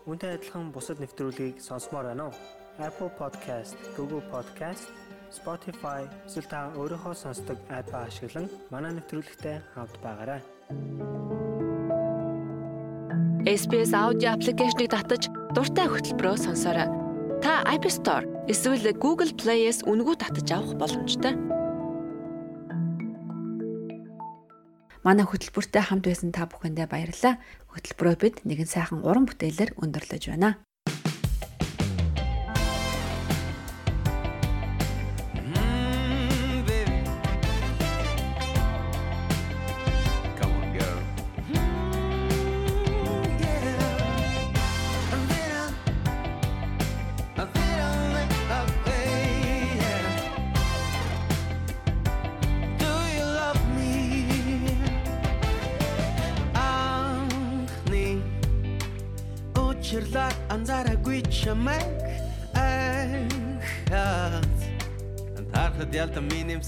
Үүнтэй адилхан бусад нэвтрүүлгийг сонсомоор байна уу? Apple Podcast, Google Podcast Spotify эсвэл та өөрийнхөө сонсдог апп ашиглан манай нэвтрүүлэгтэй хавд байгаарай. SBS аудио аппликейшнийг татаж дуртай хөтөлбөрөөр сонсоорой. Та App Store эсвэл Google Play-с үнэгүй татаж авах боломжтой. Манай хөтөлбөртэй хамт байсан та бүхэндээ баярлалаа. Хөтөлбөрөө бид нэгэн сайхан уран бүтээлээр өндөрлөж байна.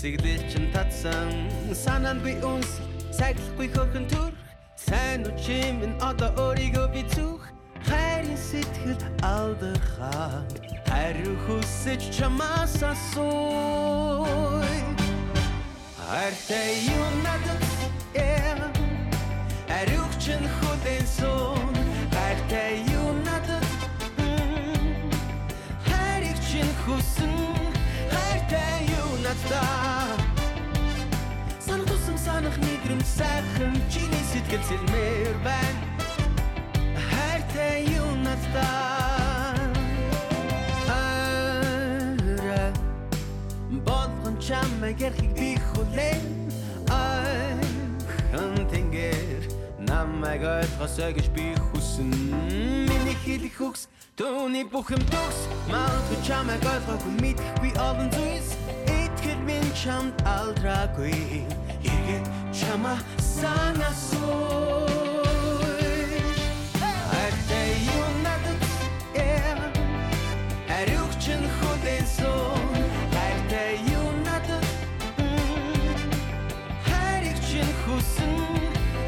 Минь эмсэглэж чин татсан. Санаандгүй үнс сахилахгүй хөрхөн төр Сайн үчим минь одоо өөрийгөө би зүх Хайрын сэтгэл алдархаа Хариу хүсэж чамаас асууй. Хайртай юу надад yeah Ариух чин хүлэн сон Хайртай юу надад? Хайрыг чин хүсэн Хайртай юу надад санах нэгрэм сайхан Чиний сэтгэл сэлмээр байна. Хайртай юу надад Ара Болгон чамайг ярихыг би хүлээн Айхан тэнгэр намайг ойлгосоо гэж би хүсэн. Миний хэлэх үгс Төвний бүх юм төгс Магадгүй чамайг ойлгоогүй мэдэхгүй олон зүйлс. Итгэл минь чамд алдраагүй Эргээд чама санасуй Хайртай юу надад yeah Ариух чин хүлэн сон Хайртай юу надад? Хайрыг чин хүсэн.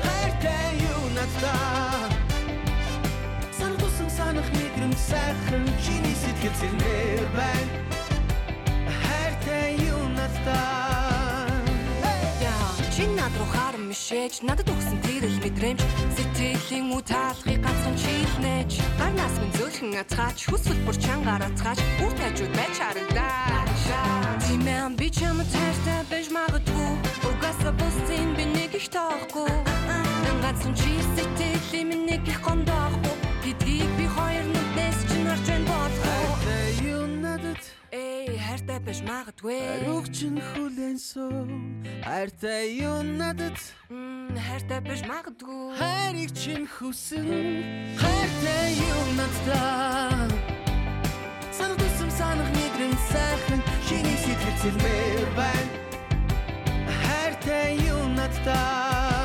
Хайртай юу надад? Сан тусан санах нэгрэм сайхан Чиний сэтгэл сэлмээр байна. Хайртай юу Чи над руу харам мишээж надад өгсөн тэрэл мэдрэмж. Сэтгэлийн үе таалахыг ганцхан чийлнэж гарнаас минь зөөлхөн ацгаач хүсэл бүр чангаар ацгаач үр тажууд байж харагдаа. Тимэн би чам таартай байж магадгүй. Угаасаа бусдын би нэг их тоохгүй ганцхан чи сэтгэлийн минь нэг их гондоохгүй гэдгийг би хоёр нүднээс Хайртай биш магадгүй. Ариуг чинь хүлэн сум Хайртай юу надад? Хайртай биш магадгүй. Хайрыг чинь хүсэн. Хайртай юу надад? Санах тусам санах мэдрэн сайхан. Шиний сэтгэл зэлмээр байна. Хайртай юу надад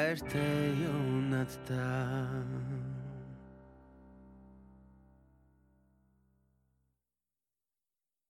Хайртай юу надад